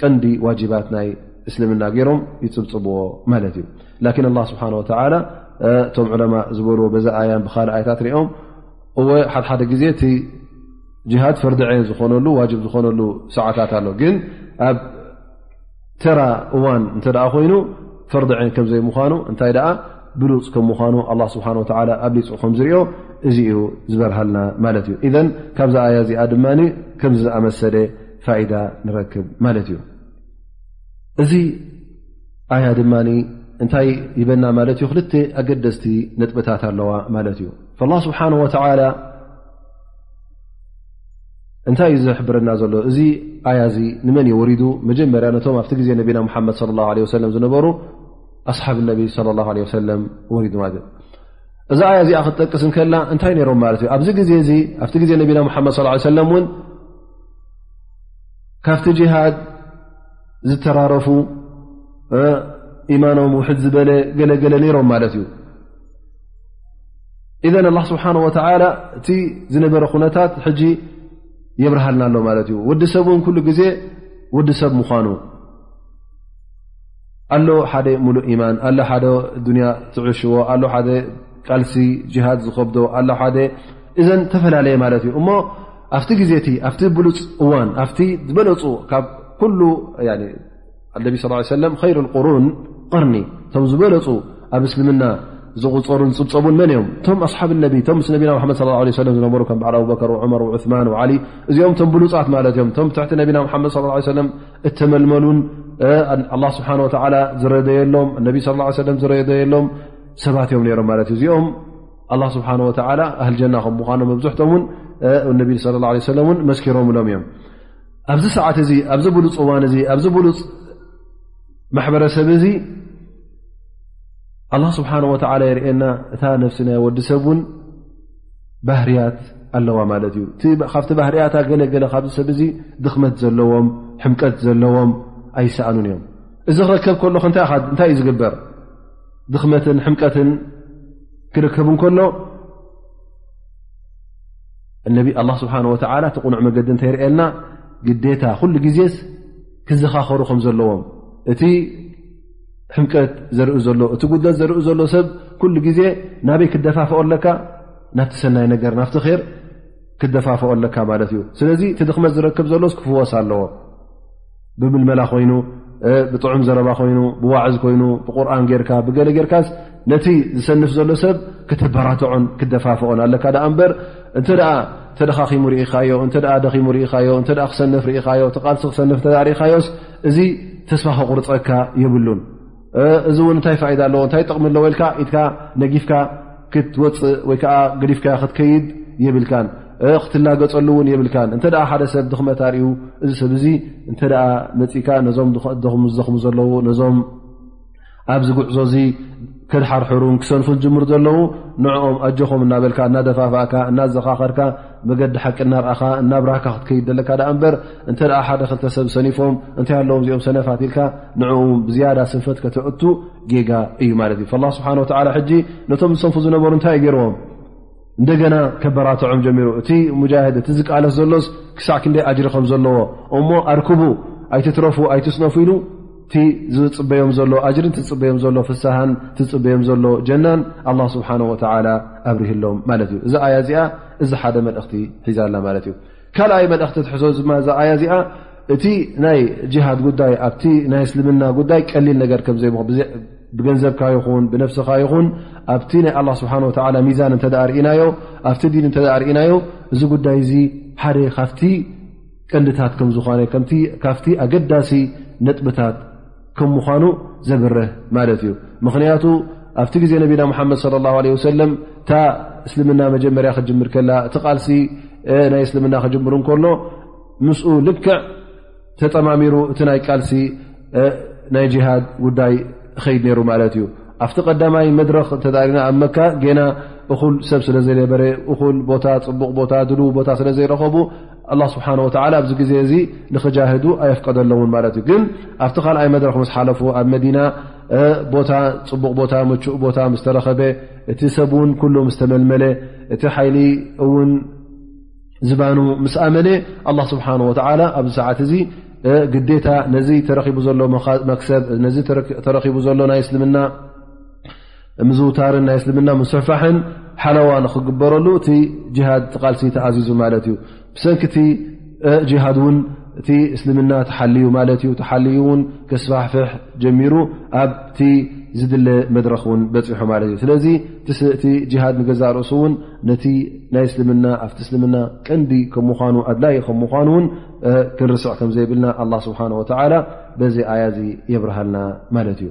ቀንዲ ዋጅባት ናይ እስልምና ገይሮም ይፅብፅብዎ ማለት እዩ ላኪን ኣላ ስብሓን ወተላ እቶም ዕለማ ዝበልዎ በዛ ኣያን ብካልእ ኣያታት ሪኦም እወ ሓደሓደ ግዜ ጅሃድ ፈርድዐ ዝኾነሉ ዋጅብ ዝኾነሉ ሰዓታት ኣሎ ግን ኣብ ተራ እዋን እንተ ኮይኑ ፈርድዐን ከምዘይ ምዃኑ እንታይ ደኣ ብሉፅ ከም ምዃኑ ኣላ ስብሓን ወላ ኣብሊፁ ከም ዝሪኦ እዚ እዩ ዝበርሃልና ማለት እዩ ኢዘን ካብዛ ኣያ እዚኣ ድማ ከምዚ ዝኣመሰለ ፋይዳ ንረክብ ማለት እዩ እዚ ኣያ ድማ እንታይ ይበና ማለት እዩ ክልተ ኣገደስቲ ነጥብታት ኣለዋ ማለት እዩ ላ ስብሓን ወላ እንታይ እዩ ዝሕብረና ዘሎ እዚ ኣያ እዚ ንመን እዩ ወሪዱ መጀመርያ ነቶም ኣብቲ ግዜ ነቢና ሓመድ صለ ላ ለ ሰለም ዝነበሩ ኣስሓብ ነቢ ለ ላ ለ ሰለም ወሪዱ ማለት እዩ እዛ ኣያ እዚኣ ክትጠቅስ ከላ እንታይ ነይሮም ማለት እዩ ኣብዚ ግዜ እዚ ኣብቲ ግዜ ነቢና ሓመድ ስ ሰለም እውን ካብቲ ጅሃድ ዝተራረፉ ኢማኖም ውሕድ ዝበለ ገለገለ ነይሮም ማለት እዩ ኢዘ ኣላ ስብሓን ወተላ እቲ ዝነበረ ኩነታት ሕጂ የብርሃልና ኣሎ ማለት እዩ ወዲ ሰብ እውን ኩሉ ግዜ ወዲ ሰብ ምዃኑ ኣሎ ሓደ ሙሉእ ኢማን ኣሎ ሓደ ዱንያ ትዕሽዎ ኣሎ ሓደ ቃልሲ ጅሃድ ዝከብዶ ኣሎ ሓደ እዘን ተፈላለየ ማለት እዩ እሞ ኣብቲ ግዜ እቲ ኣብቲ ብሉፅ እዋን ኣብቲ ዝበለፁ ካብ ኩሉ ኣነቢ ስ ሰለ ር ቁሩን ቕርኒ እቶም ዝበለፁ ኣብ እስልምና ዝቁፀሩን ዝፅብፀቡን መን እዮም እቶም ኣሓብ ነቢ ቶም ምስ ነቢና መድ ص ه ሰለ ዝነበሩ ከም በዓል ኣብበከር መር ዑማን ዓሊ እዚኦም ቶም ብሉፃት ማለት እዮም እቶም ትሕቲ ነቢና ሓመድ ص ه ሰለም እተመልመሉን ኣ ስብሓ ወላ ዝረደየሎም ነቢ ስ ሰለ ዝረደየሎም ሰባት እዮም ነሮም ማለት እዩ እዚኦም ኣ ስብሓ ወ ኣህልጀና ከም ምኳኖም መብዝሕቶም ን ነቢ ለ ሰለ ን መስኪሮምሎም እዮም ኣብዚ ሰዓት እዚ ኣብዚ ብሉፅ እዋን እዚ ኣብዚ ብሉፅ ማሕበረሰብ እዚ ኣላ ስብሓን ወተላ የርእና እታ ነፍሲ ናይ ወዲ ሰብ እውን ባህርያት ኣለዋ ማለት እዩ ካብቲ ባህርያታ ገለገለ ካብዚ ሰብ እዚ ድኽመት ዘለዎም ሕምቀት ዘለዎም ኣይሰኣኑን እዮም እዚ ክረከብ ከሎ እንታይ እዩ ዝግበር ድኽመትን ሕምቀትን ክርከብ እንከሎ እነቢ ኣላ ስብሓን ወተዓላ እቲ ቕኑዕ መገዲ እንተይርእየልና ግዴታ ኩሉ ግዜስ ክዘኻኸሩ ከም ዘለዎም እቲ ሕምቀት ዘርኢ ዘሎ እቲ ጉድለት ዘርኢ ዘሎ ሰብ ኩሉ ግዜ ናበይ ክደፋፍኦ ኣለካ ናብቲ ሰናይ ነገር ናብቲ ር ክደፋፍኦ ኣለካ ማለት እዩ ስለዚ እቲ ድኽመት ዝረክብ ዘሎስ ክፍወስ ኣለዎ ብምልመላ ኮይኑ ብጥዑም ዘረባ ኮይኑ ብዋዕዝ ኮይኑ ብቁርን ጌርካ ብገለ ጌርካ ነቲ ዝሰንፍ ዘሎ ሰብ ክተበራትዖን ክደፋፍኦን ኣለካ ዳኣ እምበር እንተ ተደኻኺሙ ርኢኻዮ እተ ደኺሙ ርኢኻዮ እተ ክሰንፍ ርኢኻዮ ተቃልሲ ክሰንፍ እተ ርኢኻዮስ እዚ ተስፋ ክቁርፀካ የብሉን እዚ እውን እንታይ ፋይዳ ኣለዎ እንታይ ጥቕሚ ኣለዎ ኢልካ ኢትካ ነጊፍካ ክትወፅእ ወይ ከዓ ገዲፍካ ክትከይድ የብልካን ክትላገፀሉ እውን የብልካን እንተ ሓደ ሰብ ድኽመት ኣርእዩ እዚ ሰብ እዚ እንተ መፅእካ ነዞም ዘኽሙ ዘለዉ ነዞም ኣብዚ ጉዕዞ እዚ ከድሓርሕሩን ክሰንፉን ጅምር ዘለዉ ንዕኦም ኣጆኹም እናበልካ እናደፋፋእካ እናዘኻኸርካ መገዲ ሓቂ እናርኣኻ እናብራህካ ክትከይድ ዘለካ ኣ እምበር እንተ ሓደ ክልተ ሰብ ሰኒፎም እንታይ ኣለዎም እዚኦም ሰነፋት ኢልካ ንኡ ብዝያዳ ስንፈት ከተእቱ ጌጋ እዩ ማለት እዩ ላ ስብሓን ወላ ሕጂ ነቶም ዝሰንፉ ዝነበሩ እንታይ እዩ ገይርዎም እንደገና ከበራትዖም ጀሚሩ እቲ ሙጃሂድ እቲ ዝቃለስ ዘሎስ ክሳዕ ክንደይ ኣጅሪ ከም ዘለዎ እሞ ኣርክቡ ኣይትትረፉ ኣይትስነፉ ኢሉ እቲ ዝፅበዮም ዘሎ ኣጅሪ ትፅበዮም ዘሎ ፍሳሃን ትፅበዮም ዘሎ ጀናን ኣላ ስብሓን ወተላ ኣብርህሎም ማለት እዩ እዚ ኣያ እዚኣ እዚ ሓደ መልእኽቲ ሒዛ ኣላ ማለት እዩ ካልኣይ መልእኽቲ ትሕዞ ድማ እዛ ኣያ እዚኣ እቲ ናይ ጅሃድ ጉዳይ ኣብቲ ናይ እስልምና ጉዳይ ቀሊል ነገር ከምዘይም ብገንዘብካ ይኹን ብነፍስኻ ይኹን ኣብቲ ናይ ኣላ ስብሓን ወተላ ሚዛን እተ ርእናዮ ኣብቲ ዲን እተ ርእናዮ እዚ ጉዳይ እዚ ሓደ ካብቲ ቀንዲታት ከም ዝኾነ ካብቲ ኣገዳሲ ነጥብታት ከም ምዃኑ ዘብርህ ማለት እዩ ምኽንያቱ ኣብቲ ግዜ ነቢና ሙሓመድ صለ ላ ለ ወሰለም እታ እስልምና መጀመርያ ክጅምር ከላ እቲ ቃልሲ ናይ እስልምና ክጅምር እንከሎ ምስኡ ልክዕ ተጠማሚሩ እቲ ናይ ቃልሲ ናይ ጅሃድ ጉዳይ ኸይድ ነይሩ ማለት እዩ ኣብቲ ቀዳማይ መድረኽ እተሪና ኣብ መካ ጌና እኹል ሰብ ስለ ዘይነበረ እኹል ቦታ ፅቡቕ ቦታ ድልው ቦታ ስለ ዘይረኸቡ ኣላ ስብሓን ወተላ ኣብዚ ግዜ እዚ ንክጃህዱ ኣየፍቀደሎምን ማለት እዩ ግን ኣብቲ ካልኣይ መድረክ ምስ ሓለፉ ኣብ መዲና ቦታ ፅቡቕ ቦታ ምቹእ ቦታ ምስ ተረኸበ እቲ ሰብ እውን ኩሉ ምስ ተመልመለ እቲ ሓይሊ እውን ዝባኑ ምስ ኣመነ ኣላ ስብሓን ወተላ ኣብዚ ሰዓት እዚ ግዴታ ነዚ ተረኪቡ ዘሎ መክሰብ ነዚ ተረኪቡ ዘሎ ናይ እስልምና ምዝውታርን ናይ እስልምና ምስፋሕን ሓለዋ ንክግበረሉ እቲ ጅሃድ ቲቃልሲ ተኣዚዙ ማለት እዩ ብሰንኪ እቲ ጅሃድ እውን እቲ እስልምና ተሓልዩ ማለት እዩ ተሓልዩ ውን ክስፋሕፍሕ ጀሚሩ ኣብቲ ዝድለ መድረክ ውን በፂሑ ማለት እዩ ስለዚ እቲ ጅሃድ ንገዛእ ርእሱ እውን ነቲ ናይ እስልምና ኣብቲ እስልምና ቀንዲ ከም ምኳኑ ኣድላይ ከም ምኳኑ ውን ክንርስዕ ከምዘይብልና ኣላ ስብሓን ወተላ በዚ ኣያ እዚ የብርሃልና ማለት እዩ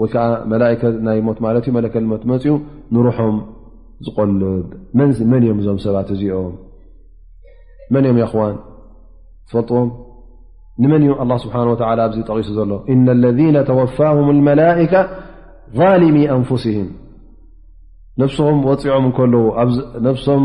ወይከዓ መላከ ናይ ሞት ማለት ዩ መለከ ሞት መፅኡ ንሩሖም ዝቆልብ መመን እዮም እዞም ሰባት እዚኦም መን እዮም የኽዋን ትፈልጥዎም ንመን እዩ ኣላ ስብሓን ወላ ኣብዚ ጠቒሱ ዘሎ እነ ለذነ ተወፋሁም መላካ ظልሚ ኣንፍስህም ነብስኹም ወፂዖም እከለዉ ነብሶም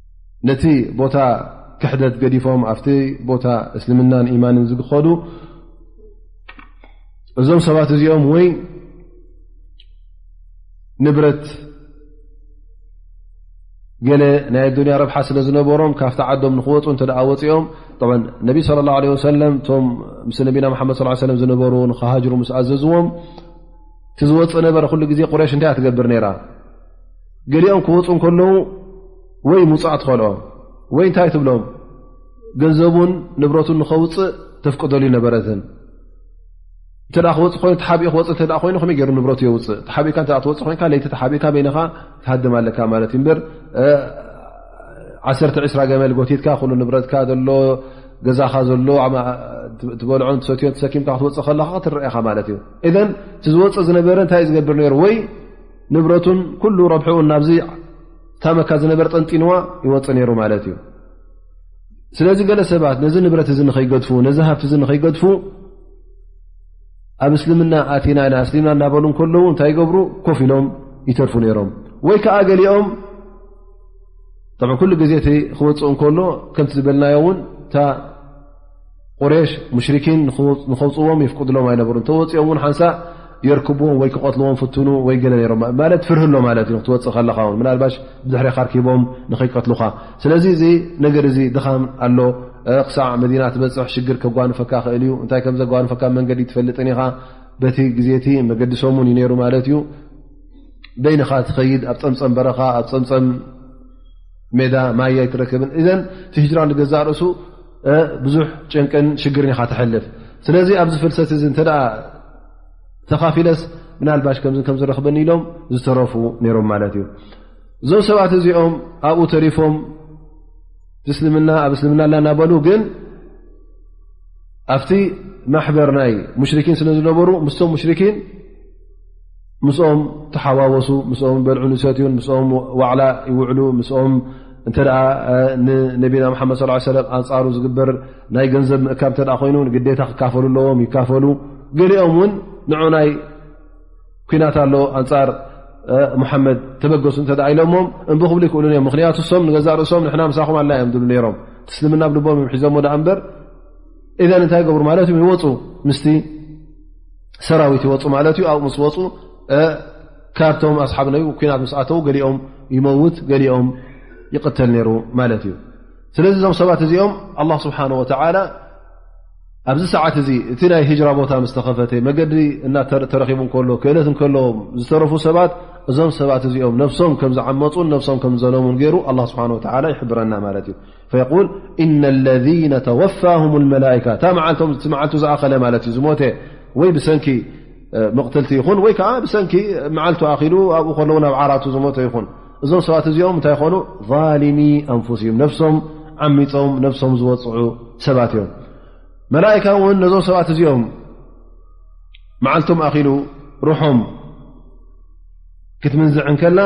ነቲ ቦታ ክሕደት ገዲፎም ኣብቲ ቦታ እስልምናን ኢማንን ዝግኸዱ እዞም ሰባት እዚኦም ወይ ንብረት ገለ ናይ ኣዱንያ ረብሓ ስለ ዝነበሮም ካብቲ ዓዶም ንክወፁ እተ ወፅኦም ነቢ ስለ ላ ለ ወሰለም እቶም ምስ ነቢና ሓመድ ስ ሰለም ዝነበሩ ንክሃጅሩ ምስ ኣዘዝዎም እቲ ዝወፅእ ነበረ ኩሉ ግዜ ቁረሽ እንታይ እያ ትገብር ነይራ ገሊኦም ክወፁ ከለዉ ወይ ምውፃእ ትኸልኦም ወይ እንታይ ትብሎም ገንዘቡን ንብረቱን ንኸውፅእ ተፍቅደሉ ነበረትን እተ ክወፅ ኮይኑ ተሓቢኡ ክወፅ እተ ኮይኑ ከመይ ገይሩ ንብረቱ የውፅእ ተሓቢእካ እ ትወፅ ኮይንካ ለይቲ ተሓቢእካ በይንኻ ትሃድም ኣለካ ማለት እዩ በር ዓሰርተ ዕስራ ገመል ጎቲትካ ኩሉ ንብረትካ ዘሎ ገዛኻ ዘሎ ትበልዖን ትሰትዮን ተሰኪምካ ክትወፅእ ከለካ ክትረአኻ ማለት እዩ እዘ እቲ ዝወፅእ ዝነበረ እንታይእዩ ዝገብር ነይሩ ወይ ንብረቱን ኩሉ ረብሕኡን ናብዚ እታ መካ ዝነበረ ጠንጢንዋ ይወፅ ነይሩ ማለት እዩ ስለዚ ገለ ሰባት ነዚ ንብረት እዚ ንኸይገድፉ ነዚ ሃብቲ እዚ ንኸይገድፉ ኣብ እስልምና ኣቲና ኢና እስልምና እናበሉ ከለዉ እንታይ ይገብሩ ኮፍ ኢሎም ይተርፉ ነይሮም ወይ ከዓ ገሊኦም ኩሉ ግዜ እቲ ክወፅእ እንከሎ ከምቲ ዝበልናዮ እውን ቁሬሽ ሙሽርኪን ንኸውፅዎም የፍቅድሎም ኣይነበሩ እንተወፂኦም ውን ሓንሳእ የርክብዎም ወይ ክቐትልዎም ፍትኑ ወይ ገለ ነሮም ማለት ፍርህ ኣሎ ማለት እዩ ክትወፅእ ከለኻ ውን ምናልባሽ ብድሕሪካ ኣርኪቦም ንኸይቀትልኻ ስለዚ እዚ ነገር እዚ ድኻም ኣሎ ክሳዕ መዲና ትበፅሕ ሽግር ከጓንፈካ ክእል እዩ እንታይ ከም ዘጓንፈካ መንገዲ ትፈልጥን ኢኻ በቲ ግዜ እቲ መገዲሶም ውን ይነሩ ማለት እዩ በይንኻ ትኸይድ ኣብ ፀምፀም በረኻ ኣብ ፀምፀም ሜዳ ማይ ኣይትረክብን እዘን እቲ ህጅራ ንገዛእ ርእሱ ብዙሕ ጭንቅን ሽግርን ኢኻ ትሐልፍ ስለዚ ኣብዚ ፍልሰት እዚ እተ ተኻፊለስ ምናልባሽ ከ ከምዝረክበኒ ኢሎም ዝተረፉ ነሮም ማለት እዩ እዞም ሰባት እዚኦም ኣብኡ ተሪፎም እስልምና ኣብ እስልምና ላ ናበሉ ግን ኣብቲ ማሕበር ናይ ሙሽርኪን ስለ ዝነበሩ ምስቶም ሙሽርኪን ምስኦም ተሓዋወሱ ምስኦም በልዑ ንሰትዩን ምስኦም ዋዕላ ይውዕሉ ምስኦም እንተ ንነቢና ሓመድ ስ ሰለ ኣንፃሩ ዝግበር ናይ ገንዘብ ምእካብ እተ ኮይኑ ግዴታ ክካፈሉ ኣለዎም ይካፈሉ ገሊኦም እውን ንዑ ናይ ኩናት ኣሎ ኣንፃር ሙሓመድ ተበገሱ እተ ኢሎሞም እም ክብሉ ይክእሉ ም ምክንያቱ ሶም ንገዛ ርእሶም ንና ምሳኹም ኣላ እዮም ዝብሉ ነሮም ትስልምና ብልቦም ሒዞሞ ዳኣ እምበር እዘን እንታይ ገብሩ ማለት እ ይወፁ ምስቲ ሰራዊት ይወፁ ማለት እዩ ኣብኡ ምስ ወፁ ካብቶም ኣስሓብ ነ ኩናት ምስኣተዉ ገሊኦም ይመውት ገሊኦም ይቕተል ነይሩ ማለት እዩ ስለዚ እዞም ሰባት እዚኦም ኣላ ስብሓን ወተላ ኣብዚ ሰዓት እዚ እቲ ናይ ህጅራ ቦታ ምስ ተኸፈተ መገዲ እናተረኪቡ ከሎ ክእለት ከለዎም ዝተረፉ ሰባት እዞም ሰባት እዚኦም ነብሶም ከምዝዓመፁን ነብሶም ከምዘለሙን ገይሩ ኣላ ስብሓን ወተላ ይሕብረና ማለት እዩ ፈል እነ ለذነ ተወፋሁም መላካ እታ መዓልቶም ቲ መዓልቱ ዝኣኸለ ማለት እዩ ዝሞተ ወይ ብሰንኪ መቕትልቲ ይኹን ወይ ከዓ ብሰንኪ መዓልቱ ኣኪሉ ኣብኡ ከለዉ ናብ ዓራቱ ዝሞተ ይኹን እዞም ሰባት እዚኦም እንታይ ይኮኑ ቫልሚ ኣንፉስ እም ነፍሶም ዓሚፆም ነፍሶም ዝወፅዑ ሰባት እዮም መላእካ እውን ነዞም ሰባት እዚኦም መዓልቶም ኣኪሉ ሩሖም ክትምንዝዕ እንከላ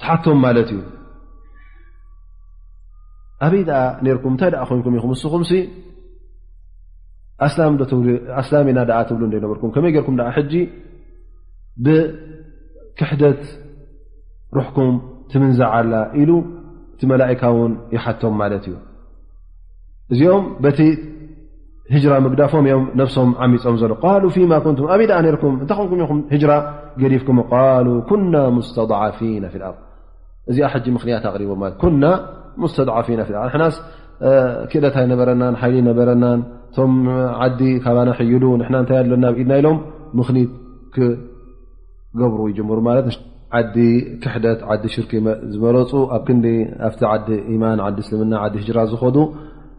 ትሓቶም ማለት እዩ ኣበይ ኣ ነርኩም እንታይ ኣ ኮንኩም ኢኹም ንስኹም ኣስላም ኢና ኣ ትብሉ ነበርኩም ከመይ ገርኩም ኣ ሕጂ ብክሕደት ሩሕኩም ትምንዛዓላ ኢሉ እቲ መላእካ ውን ይሓቶም ማለት እዩ እዚኦም ህራ ምግዳፎም እዮም ነብሶም ዓሚፆም ዘሎ ፊማ ን ኣበይ ኣ ርኩም እታ ኮንኩም ኹም ራ ገዲፍኩም ኩና ሙስተፊና ኣር እዚኣ ሕጂ ምክንያት ኣቅሪቦ ኩና ሙስተፊና ርናስ ክእለት ኣይነበረናን ሓይሊ ነበረናን እቶም ዓዲ ካባና ሕይሉ ንና እንታይ ኣለና ብኢድና ኢሎም ምክኒት ክገብሩ ይጀምሩ ማለት ዓዲ ክሕደት ዓዲ ሽርክ ዝመረፁ ኣብ ክንዲ ኣብቲ ዓዲ ማን ዓዲ እስልምና ዓዲ ህራ ዝኸዱ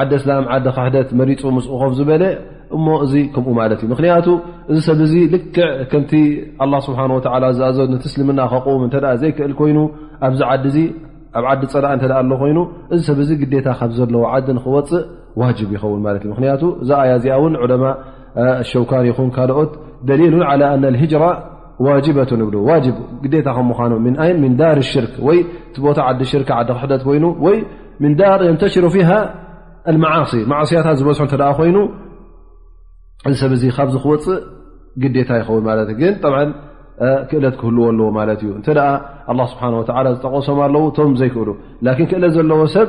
ዓዲ እስላም ዓዲ ካሕደት መሪፁ ምስ ኮፍ ዝበለ እሞ እዚ ከምኡ ማለት እዩ ምክንያቱ እዚ ሰብ እዚ ልክዕ ከምቲ ኣላ ስብሓን ወላ ዝኣዘ ነቲ እስልምና ከቕውም እተ ዘይክእል ኮይኑ ኣብዚ ዓዲ እዚ ኣብ ዓዲ ፀላእ እተ ኣሎ ኮይኑ እዚ ሰብ እዚ ግዴታ ካብ ዘለዎ ዓዲ ንክወፅእ ዋጅብ ይኸውን ማለት እዩ ምክንያቱ እዛ ኣያ እዚኣ እውን ዑለማ ሸውካን ይኹን ካልኦት ደሊሉን ዓላ ኣነ ሂጅራ ዋጅበቱ ንብሉ ዋጅብ ግዴታ ከም ምዃኑ ምን ኣይ ምን ዳር ሽርክ ወይ እቲ ቦታ ዓዲ ሽርክ ዓዲ ክሕደት ኮይኑ ወይ ምን ዳር የንተሽሩ ፊሃ ልመዓሲ ማዕስያታት ዝበዝሑ እተ ኮይኑ እዚ ሰብ እዚ ካብዚ ክወፅእ ግዴታ ይኸውን ማለት እዩ ግን ጠብዓ ክእለት ክህልዎ ኣለዎ ማለት እዩ እንተ ኣላ ስብሓን ወተላ ዝጠቀሶም ኣለዉ እቶም ዘይክእሉ ላኪን ክእለት ዘለዎ ሰብ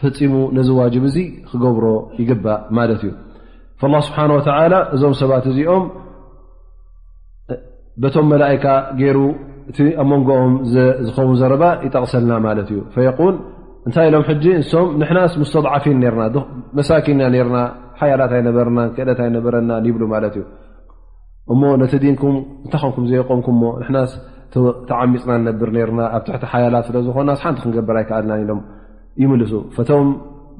ፈፂሙ ነዚ ዋጅብ እዚ ክገብሮ ይግባእ ማለት እዩ ላ ስብሓን ወተላ እዞም ሰባት እዚኦም በቶም መላእካ ገይሩ እቲ ኣብ መንጎኦም ዝኸውን ዘረባ ይጠቕሰልና ማለት እዩ ፈየቁል እንታይ ኢሎም ሕጂ እሶም ንሕናስ ሙስተድዓፊን ነርና መሳኪን ኢና ነርና ሓያላት ኣይነበርና ክእለት ኣይነበረና ይብሉ ማለት እዩ እሞ ነቲ ዲንኩም እንታይ ኮንኩም ዘየቆምኩም ሞ ንሕናስ ተዓሚፅና ንነብር ነርና ኣብ ትሕቲ ሓያላት ስለ ዝኾና ሓንቲ ክንገብር ኣይከኣልና ኢሎም ይምልሱ ፈቶም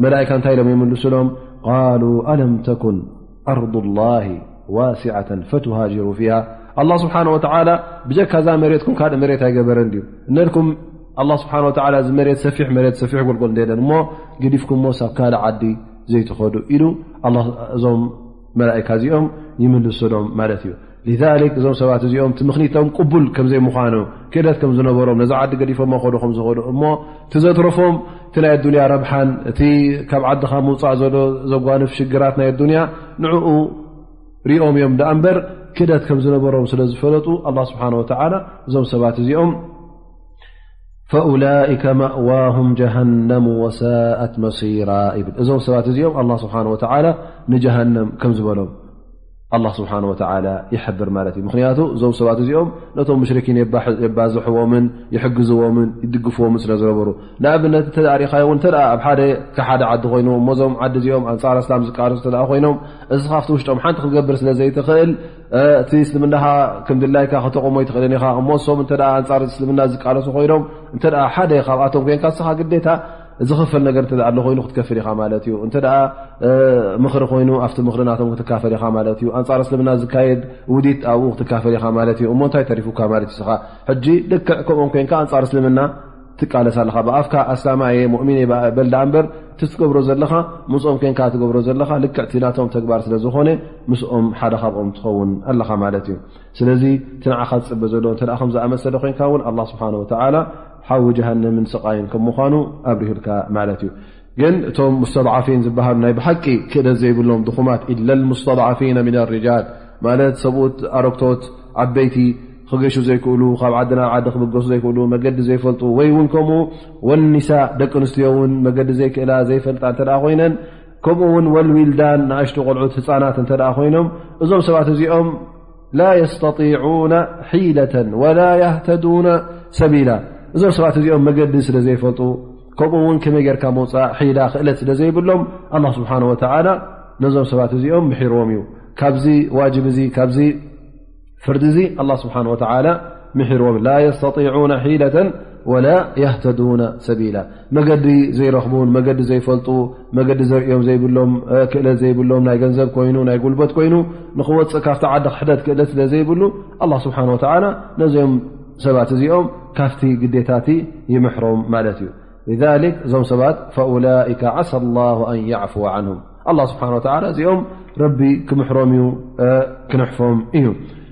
መላእካ እንታይ ኢሎም ይምልሱ ሎም ቃሉ ኣለም ተኩን ኣርض ላሂ ዋስዓة ፈትሃጅሩ ፊሃ ኣላ ስብሓን ወተላ ብጀካ እዛ መሬትኩም ካልእ መሬት ኣይገበረን ድዩ እነልኩም ኣላ ስብሓን ወላ እዚ መሬት ሰፊሕ መሬት ሰፊሕ ጎልጎል ንደለን እሞ ግዲፍኩም ሞስ ኣብ ካልእ ዓዲ ዘይትኸዱ ኢሉ እዞም መላእካ እዚኦም ይምልሱሎም ማለት እዩ ذ እዞም ሰባት እዚኦም ቲ ምኽኒቶም ቅቡል ከም ዘይምዃኑ ክእለት ከም ዝነበሮም ነዚ ዓዲ ገዲፎሞ ከዱ ከም ዝኸዱ እሞ ትዘትረፎም እቲ ናይ ኣዱንያ ረብሓን እቲ ካብ ዓድኻ ምውፃእ ዘሎ ዘጓንፍ ሽግራት ናይ ኣዱንያ ንዕኡ ሪኦም እዮም ዳኣ እምበር ክእለት ከም ዝነበሮም ስለ ዝፈለጡ ኣላ ስብሓን ወተላ እዞም ሰባት እዚኦም ፈላይከ ማእዋሁም ጀሃነም ወሳእት መሲራ ይብል እዞም ሰባት እዚኦም ኣላ ስብሓን ወተላ ንጀሃንም ከም ዝበሎም ኣላ ስብሓን ወተላ ይሕብር ማለት እዩ ምክንያቱ እዞም ሰባት እዚኦም ነቶም ሙሽርኪን የባዝሕዎምን ይሕግዝዎምን ይድግፍዎምን ስለ ዝነበሩ ንኣብነት እተ ሪካዮ ውን ኣብ ሓደ ሓደ ዓዲ ኮይኖ ሞዞም ዓዲ እዚኦም ኣንፃር እስላም ዝቃርፁ እተ ኮይኖም እዚ ካብቲ ውሽጦም ሓንቲ ክትገብር ስለ ዘይትኽእል እቲ እስልምናኻ ክምድላይካ ከተቕሞ ይትኽእልን ኢኻ እሞሶም እተ ኣንፃር እስልምና ዝቃለሱ ኮይኖም እተ ሓደ ካብኣቶም ኮንካ ንስኻ ግዴታ ዝኽፈል ነገር እተ ኣሎ ኮይኑ ክትከፍል ኢኻ ማለት እዩ እተ ምኽሪ ኮይኑ ኣብቲ ምኽሪ ናቶም ክትካፈል ኢኻ ማለት እዩ ኣንፃር እስልምና ዝካየድ ውዲት ኣብኡ ክትካፈል ኢኻ ማለት እዩ እሞ እንታይ ተሪፉካ ማለት እዩ ስኻ ሕጂ ልክዕ ከምኦም ኮይንካ ኣንፃር እስልምና ትቃለስ ኣለኻ ብኣፍካ ኣስላማ እየ ሞእሚን እየ በል ዳኣ እምበር ትትገብሮ ዘለኻ ምስኦም ኮንካ ትገብሮ ዘለኻ ልክዕቲ ናቶም ተግባር ስለ ዝኾነ ምስኦም ሓደ ካብኦም ትኸውን ኣለኻ ማለት እዩ ስለዚ እቲ ንዓኻ ዝፅበ ዘሎ እተ ከምዝኣመሰለ ኮይንካ እውን ኣላ ስብሓን ወተዓላ ሓዊ ጀሃንምን ስቓይን ከም ምዃኑ ኣብርህልካ ማለት እዩ ግን እቶም ሙስተضዓፊን ዝበሃሉ ናይ ብሓቂ ክእደት ዘይብሎም ድኹማት ኢለ ሙስተضዓፊና ምና ርጃል ማለት ሰብኡት ኣረግቶት ዓበይቲ ክገሹ ዘይክእሉ ካብ ዓዲ ናብ ዓዲ ክብገሱ ዘይክእሉ መገዲ ዘይፈልጡ ወይ እውን ከምኡ ወኒሳ ደቂ ኣንስትዮ ውን መገዲ ዘይክእላ ዘይፈልጣ እተ ኮይነን ከምኡ ውን ወልዊልዳን ንኣሽጡ ቆልዑት ህፃናት እተ ኮይኖም እዞም ሰባት እዚኦም ላ የስተጢዑነ ሒለة ወላ የህተዱነ ሰቢላ እዞም ሰባት እዚኦም መገዲ ስለ ዘይፈልጡ ከምኡ ውን ከመይ ጌርካ ምውፃእ ሒላ ክእለት ስለ ዘይብሎም ኣላ ስብሓን ወተላ ነዞም ሰባት እዚኦም ምሒርዎም እዩ ካብዚ ዋጅብ እዚ ካብዚ ፍርዲ እዚ ኣላ ስብሓን ወተላ ምሒርዎም ላ የስተጢዑነ ሒለة ወላ የህተዱነ ሰቢላ መገዲ ዘይረኽቡን መገዲ ዘይፈልጡ መገዲ ዘርእዮም ዘይብሎም ክእለት ዘይብሎም ናይ ገንዘብ ኮይኑ ናይ ጉልበት ኮይኑ ንክወፅእ ካብቲ ዓዲ ክሕደት ክእለት ስለ ዘይብሉ ኣላ ስብሓን ወተላ ነዚኦም ሰባት እዚኦም ካብቲ ግዴታቲ ይምሕሮም ማለት እዩ ሊክ እዞም ሰባት ፈላይከ ዓሳ ላ ኣን ያዕፍዋ ዓንሁም ኣላ ስብሓን ወተላ እዚኦም ረቢ ክምሕሮም እዩ ክነሕፎም እዩ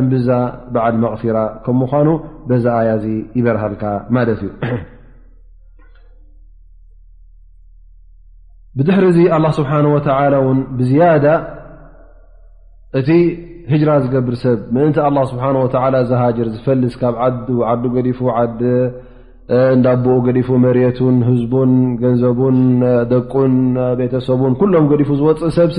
እምብዛ በዓል መቕፊራ ከም ምዃኑ በዛ ኣያ እዚ ይበርሃልካ ማለት እዩ ብድሕሪ እዚ ኣላ ስብሓን ወተላ እውን ብዝያዳ እቲ ህጅራ ዝገብር ሰብ ምእንቲ ኣላ ስብሓን ወተላ ዝሃጅር ዝፈልስ ካብ ዓዱ ዓዱ ገዲፉ ዓዲ እንዳቦኡ ገዲፉ መሬቱን ህዝቡን ገንዘቡን ደቁን ቤተሰቡን ኩሎም ገዲፉ ዝወፅእ ሰብሲ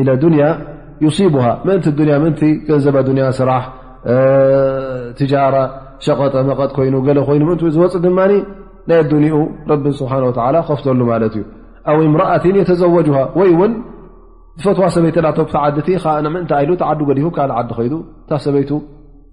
ኢለ ዱንያ ይሲቡሃ ምእንቲ ዱንያ ምእንቲ ገንዘባ ዱንያ ስራሕ ትጃራ ሸቐጠ መቐጥ ኮይኑ ገለ ኮይኑ ምእንቲ ዝወፅ ድማ ናይ ኣዱኒኡ ረቢ ስብሓን ወተዓላ ከፍተሉ ማለት እዩ ኣው እምራኣትን የተዘወጁሃ ወይ እውን ዝፈትዋ ሰበይቲ ናቶ ተዓድቲ ምእንቲ ኢሉ ተዓዱ ገዲፉ ካልእ ዓዲ ከይዱ እታ ሰበይቱ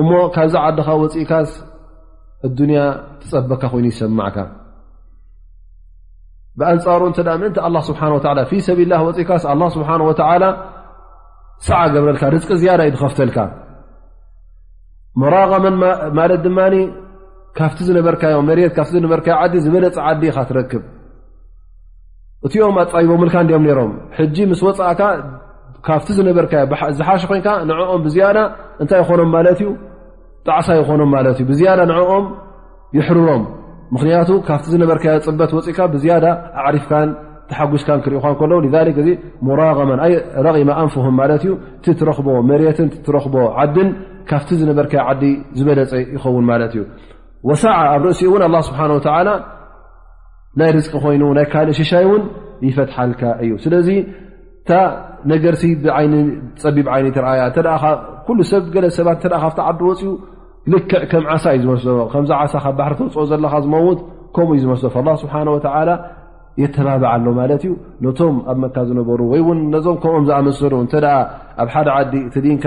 እሞ ካብዚ ዓድኻ ወፅእካስ ኣዱንያ ትፀበካ ኮይኑ ይሰማዕካ ብኣንፃሩ እተ ምእንቲ ኣላ ስብሓን ወላ ፊ ሰብላ ወፅእካስ ኣላ ስብሓን ወተላ ሰዓ ገብረልካ ርዝቂ ዝያዳ እዩ ዝኸፍተልካ መራቀመን ማለት ድማ ካብቲ ዝነበርካዮ መሬት ካብቲ ዝነበርካዮ ዓዲ ዝበለፅ ዓዲ ኢካ ትረክብ እቲኦም ኣፃይቦምልካ እንዲኦም ነይሮም ሕጂ ምስ ወፃእካ ካብቲ ዝነበርካዮ ዝሓሽ ኮንካ ንዕኦም ብዝያዳ እንታይ ይኾኖም ማለት እዩ ጣዕሳ ይኾኖም ማለት እዩ ብዝያዳ ንዕኦም ይሕርሮም ምክንያቱ ካብቲ ዝነበርካዮ ፅበት ወፅእካ ብዝያዳ ኣዕሪፍካን ተሓጒስካን ክሪኡካ ከለዉ እዚ ሙራغመን ኣይ ረቒመ ኣንፍሁም ማለት እዩ እቲ ትረኽቦ መሬትን ትረኽቦ ዓድን ካብቲ ዝነበርካዮ ዓዲ ዝበለፀ ይኸውን ማለት እዩ ወሳዓ ኣብ ርእሲኡ እውን ኣላ ስብሓን ወተላ ናይ ርዝቂ ኮይኑ ናይ ካልእ ሽሻይ እውን ይፈትሓልካ እዩ ስለዚ እታ ነገር ብዓይኒ ፀቢብ ዓይኒ ትርኣያ ኩሉ ሰብ ገለ ሰባት ተ ካብቲ ዓዲ ወፅኡ ልክዕ ከም ዓሳ እዩ ዝመስሎ ከምዚ ዓሳ ካብ ባሕሪ ተውፅኦ ዘለካ ዝመውት ከምኡ እዩ ዝመስሎ ላ ስብሓን ወተላ የተባብዓ ኣሎ ማለት እዩ ነቶም ኣብ መካ ዝነበሩ ወይ እውን ነዞም ከምኦም ዝኣመሰሉ እተ ኣብ ሓደ ዓዲ እቲ ዲንካ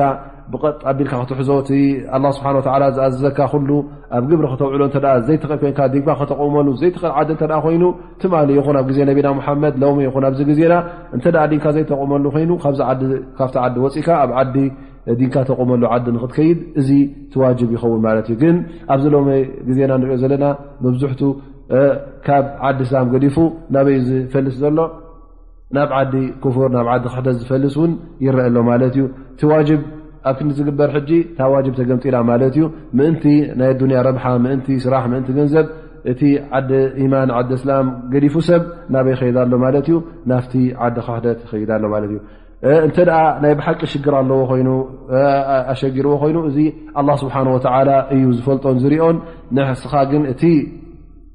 ብቐጥ ኣቢልካ ክትሕዞ እቲ ኣላ ስብሓን ወላ ዝኣዘዘካ ኩሉ ኣብ ግብሪ ክተውዕሎ እተ ዘይትኽእል ኮይንካ ዲግባ ከተቕውመሉ ዘይትኽእል ዓዲ እተ ኮይኑ ትማ ይኹን ኣብ ግዜ ነቢና ሙሓመድ ሎሚ ይኹን ኣብዚ ግዜና እንተ ዲንካ ዘይተቕውመሉ ኮይኑ ካብካብቲ ዓዲ ወፅእካ ኣብ ዓዲ ዲንካ ተቕውመሉ ዓዲ ንክትከይድ እዚ ትዋጅብ ይኸውን ማለት እዩ ግን ኣብዚ ሎ ግዜና ንሪኦ ዘለና መብዝሕቱ ካብ ዓዲ ስላም ገዲፉ ናበይ ዝፈልስ ዘሎ ናብ ዓዲ ክፍር ናብ ዓዲ ክሕደ ዝፈልስ እውን ይረአ ኣሎ ማለት እዩ እቲ ዋጅብ ኣብ ክንዲ ዝግበር ሕጂ እታ ዋጅብ ተገምጢላ ማለት እዩ ምእንቲ ናይ ኣዱንያ ረብሓ ምእንቲ ስራሕ ምእንቲ ገንዘብ እቲ ዓዲ ኢማን ዓዲ እስላም ገዲፉ ሰብ ናበይ ይኸይዳ ኣሎ ማለት እዩ ናፍቲ ዓዲ ክሕደት ይኸይዳ ኣሎ ማለት እዩ እንተ ናይ ብሓቂ ሽግር ኣለዎ ኮይኑ ኣሸጊርዎ ኮይኑ እዚ ኣላ ስብሓን ወተዓላ እዩ ዝፈልጦን ዝርኦን ንስኻ ግን እቲ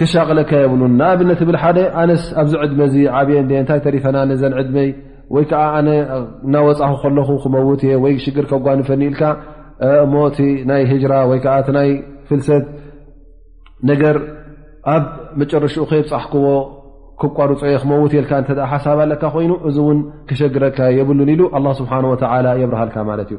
ክሻቕለካ የብሉን ንኣብነት ብል ሓደ ኣነስ ኣብዚ ዕድመ እዚ ዓብየ እ እንታይ ተሪፈና ነዘን ዕድመይ ወይ ከዓ ኣነ እናወፃኹ ከለኹ ክመውት እየ ወይ ሽግር ከጓንፈኒ ኢልካ እሞ እቲ ናይ ሂጅራ ወይ ከዓ እቲ ናይ ፍልሰት ነገር ኣብ መጨረሽኡ ከይብፃሕክዎ ክቋርፆ እየ ክመውት የልካ እተ ሓሳብ ኣለካ ኮይኑ እዚ እውን ክሸግረካ የብሉን ኢሉ ኣላ ስብሓን ወተላ የብርሃልካ ማለት እዩ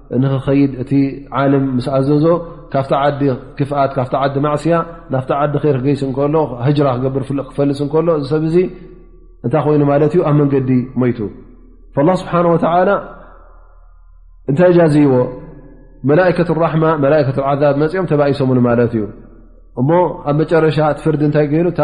ንክኸይድ እቲ ዓልም ምስ ኣዘዞ ካብቲ ዓዲ ክፍኣት ካብቲ ዓዲ ማዕስያ ናብቲ ዓዲ ር ክገይስ እከሎ ህጅራ ክገብር ፍልቕ ክፈልስ እከሎ እዚ ሰብ እዚ እንታይ ኮይኑ ማለት እዩ ኣብ መንገዲ ሞይቱ ላ ስብሓን ወተላ እንታይ ጃዝይዎ መላእከት ራሕማ መላእከት ዓዛብ መፅኦም ተባኢሶምሉ ማለት እዩ እሞ ኣብ መጨረሻ እቲ ፍርዲ እንታይ ገይሩ እታ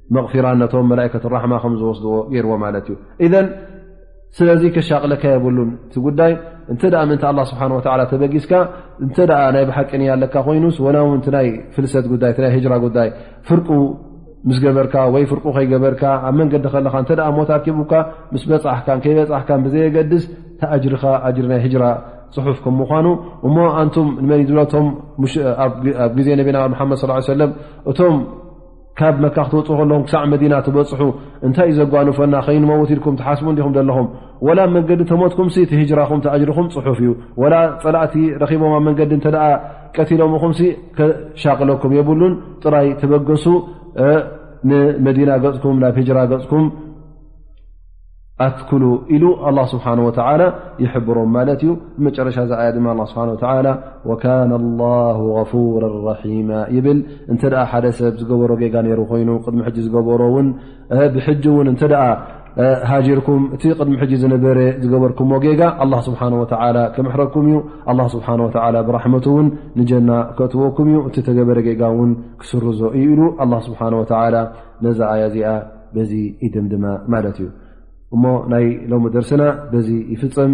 መቕፊራ ነቶም መላእከት ራሕማ ከም ዝወስድዎ ገይርዎ ማለት እዩ እዘን ስለዚ ከሻቕለካ የብሉን እቲ ጉዳይ እንተ ምእንቲ ኣላ ስብሓን ወላ ተበጊስካ እንተ ናይ ብሓቂንያ ኣለካ ኮይኑስ ወላ ውን ቲ ናይ ፍልሰት ጉዳይ ናይ ህጅራ ጉዳይ ፍርቁ ምስ ገበርካ ወይ ፍርቁ ከይገበርካ ኣብ መንገዲ ከለኻ እተ ሞት ኣኪቡካ ምስ በፃሕካን ከይበፃሕካ ብዘየገድስ ተኣጅርኻ ኣጅሪ ናይ ህጅራ ፅሑፍ ከም ምኳኑ እሞ ኣንቱም ንመን ዝብለቶም ኣብ ግዜ ነቢና መሓመድ ስ ሰለም እቶም ካብ መካ ክትወፅ ከለኹም ክሳዕ መዲና ትበፅሑ እንታይ እዩ ዘጓንፈና ከይንመውት ኢልኩም ትሓስቡ እንዲኹም ዘለኹም ወላ መንገዲ ተሞትኩም ሲ ትህጅራኹም ተኣጅርኹም ፅሑፍ እዩ ወላ ፀላእቲ ረኺቦም ኣብ መንገዲ እተ ቀቲሎም ኹም ሻቅለኩም የብሉን ጥራይ ተበገሱ ንመዲና ገፅኩም ናብ ህጅራ ገፅኩም ኣትክሉ ኢሉ ኣላ ስብሓን ወተላ ይሕብሮም ማለት እዩ ብመጨረሻ ዛ ኣያ ድማ ስብሓ ላ ወካነ ላሁ غፉራ ራሒማ ይብል እንተ ሓደ ሰብ ዝገበሮ ጌጋ ነይሩ ኮይኑ ቅድሚ ሕጂ ዝገበሮ ውን ብሕጂ እውን እተ ሃጅርኩም እቲ ቅድሚ ሕጂ ዝነበረ ዝገበርኩምዎ ጌጋ ኣላ ስብሓን ወተላ ክምሕረኩም እዩ ኣላ ስብሓን ወተላ ብራሕመቱ እውን ንጀና ከእትወኩም እዩ እቲ ተገበረ ጌጋ እውን ክስርዞ እዩ ኢሉ ኣላ ስብሓን ወተላ ነዛ ኣያ እዚኣ በዚ ይድምድማ ማለት እዩ እሞ ናይ ሎሚ ደርስና በዚ ይፍፅም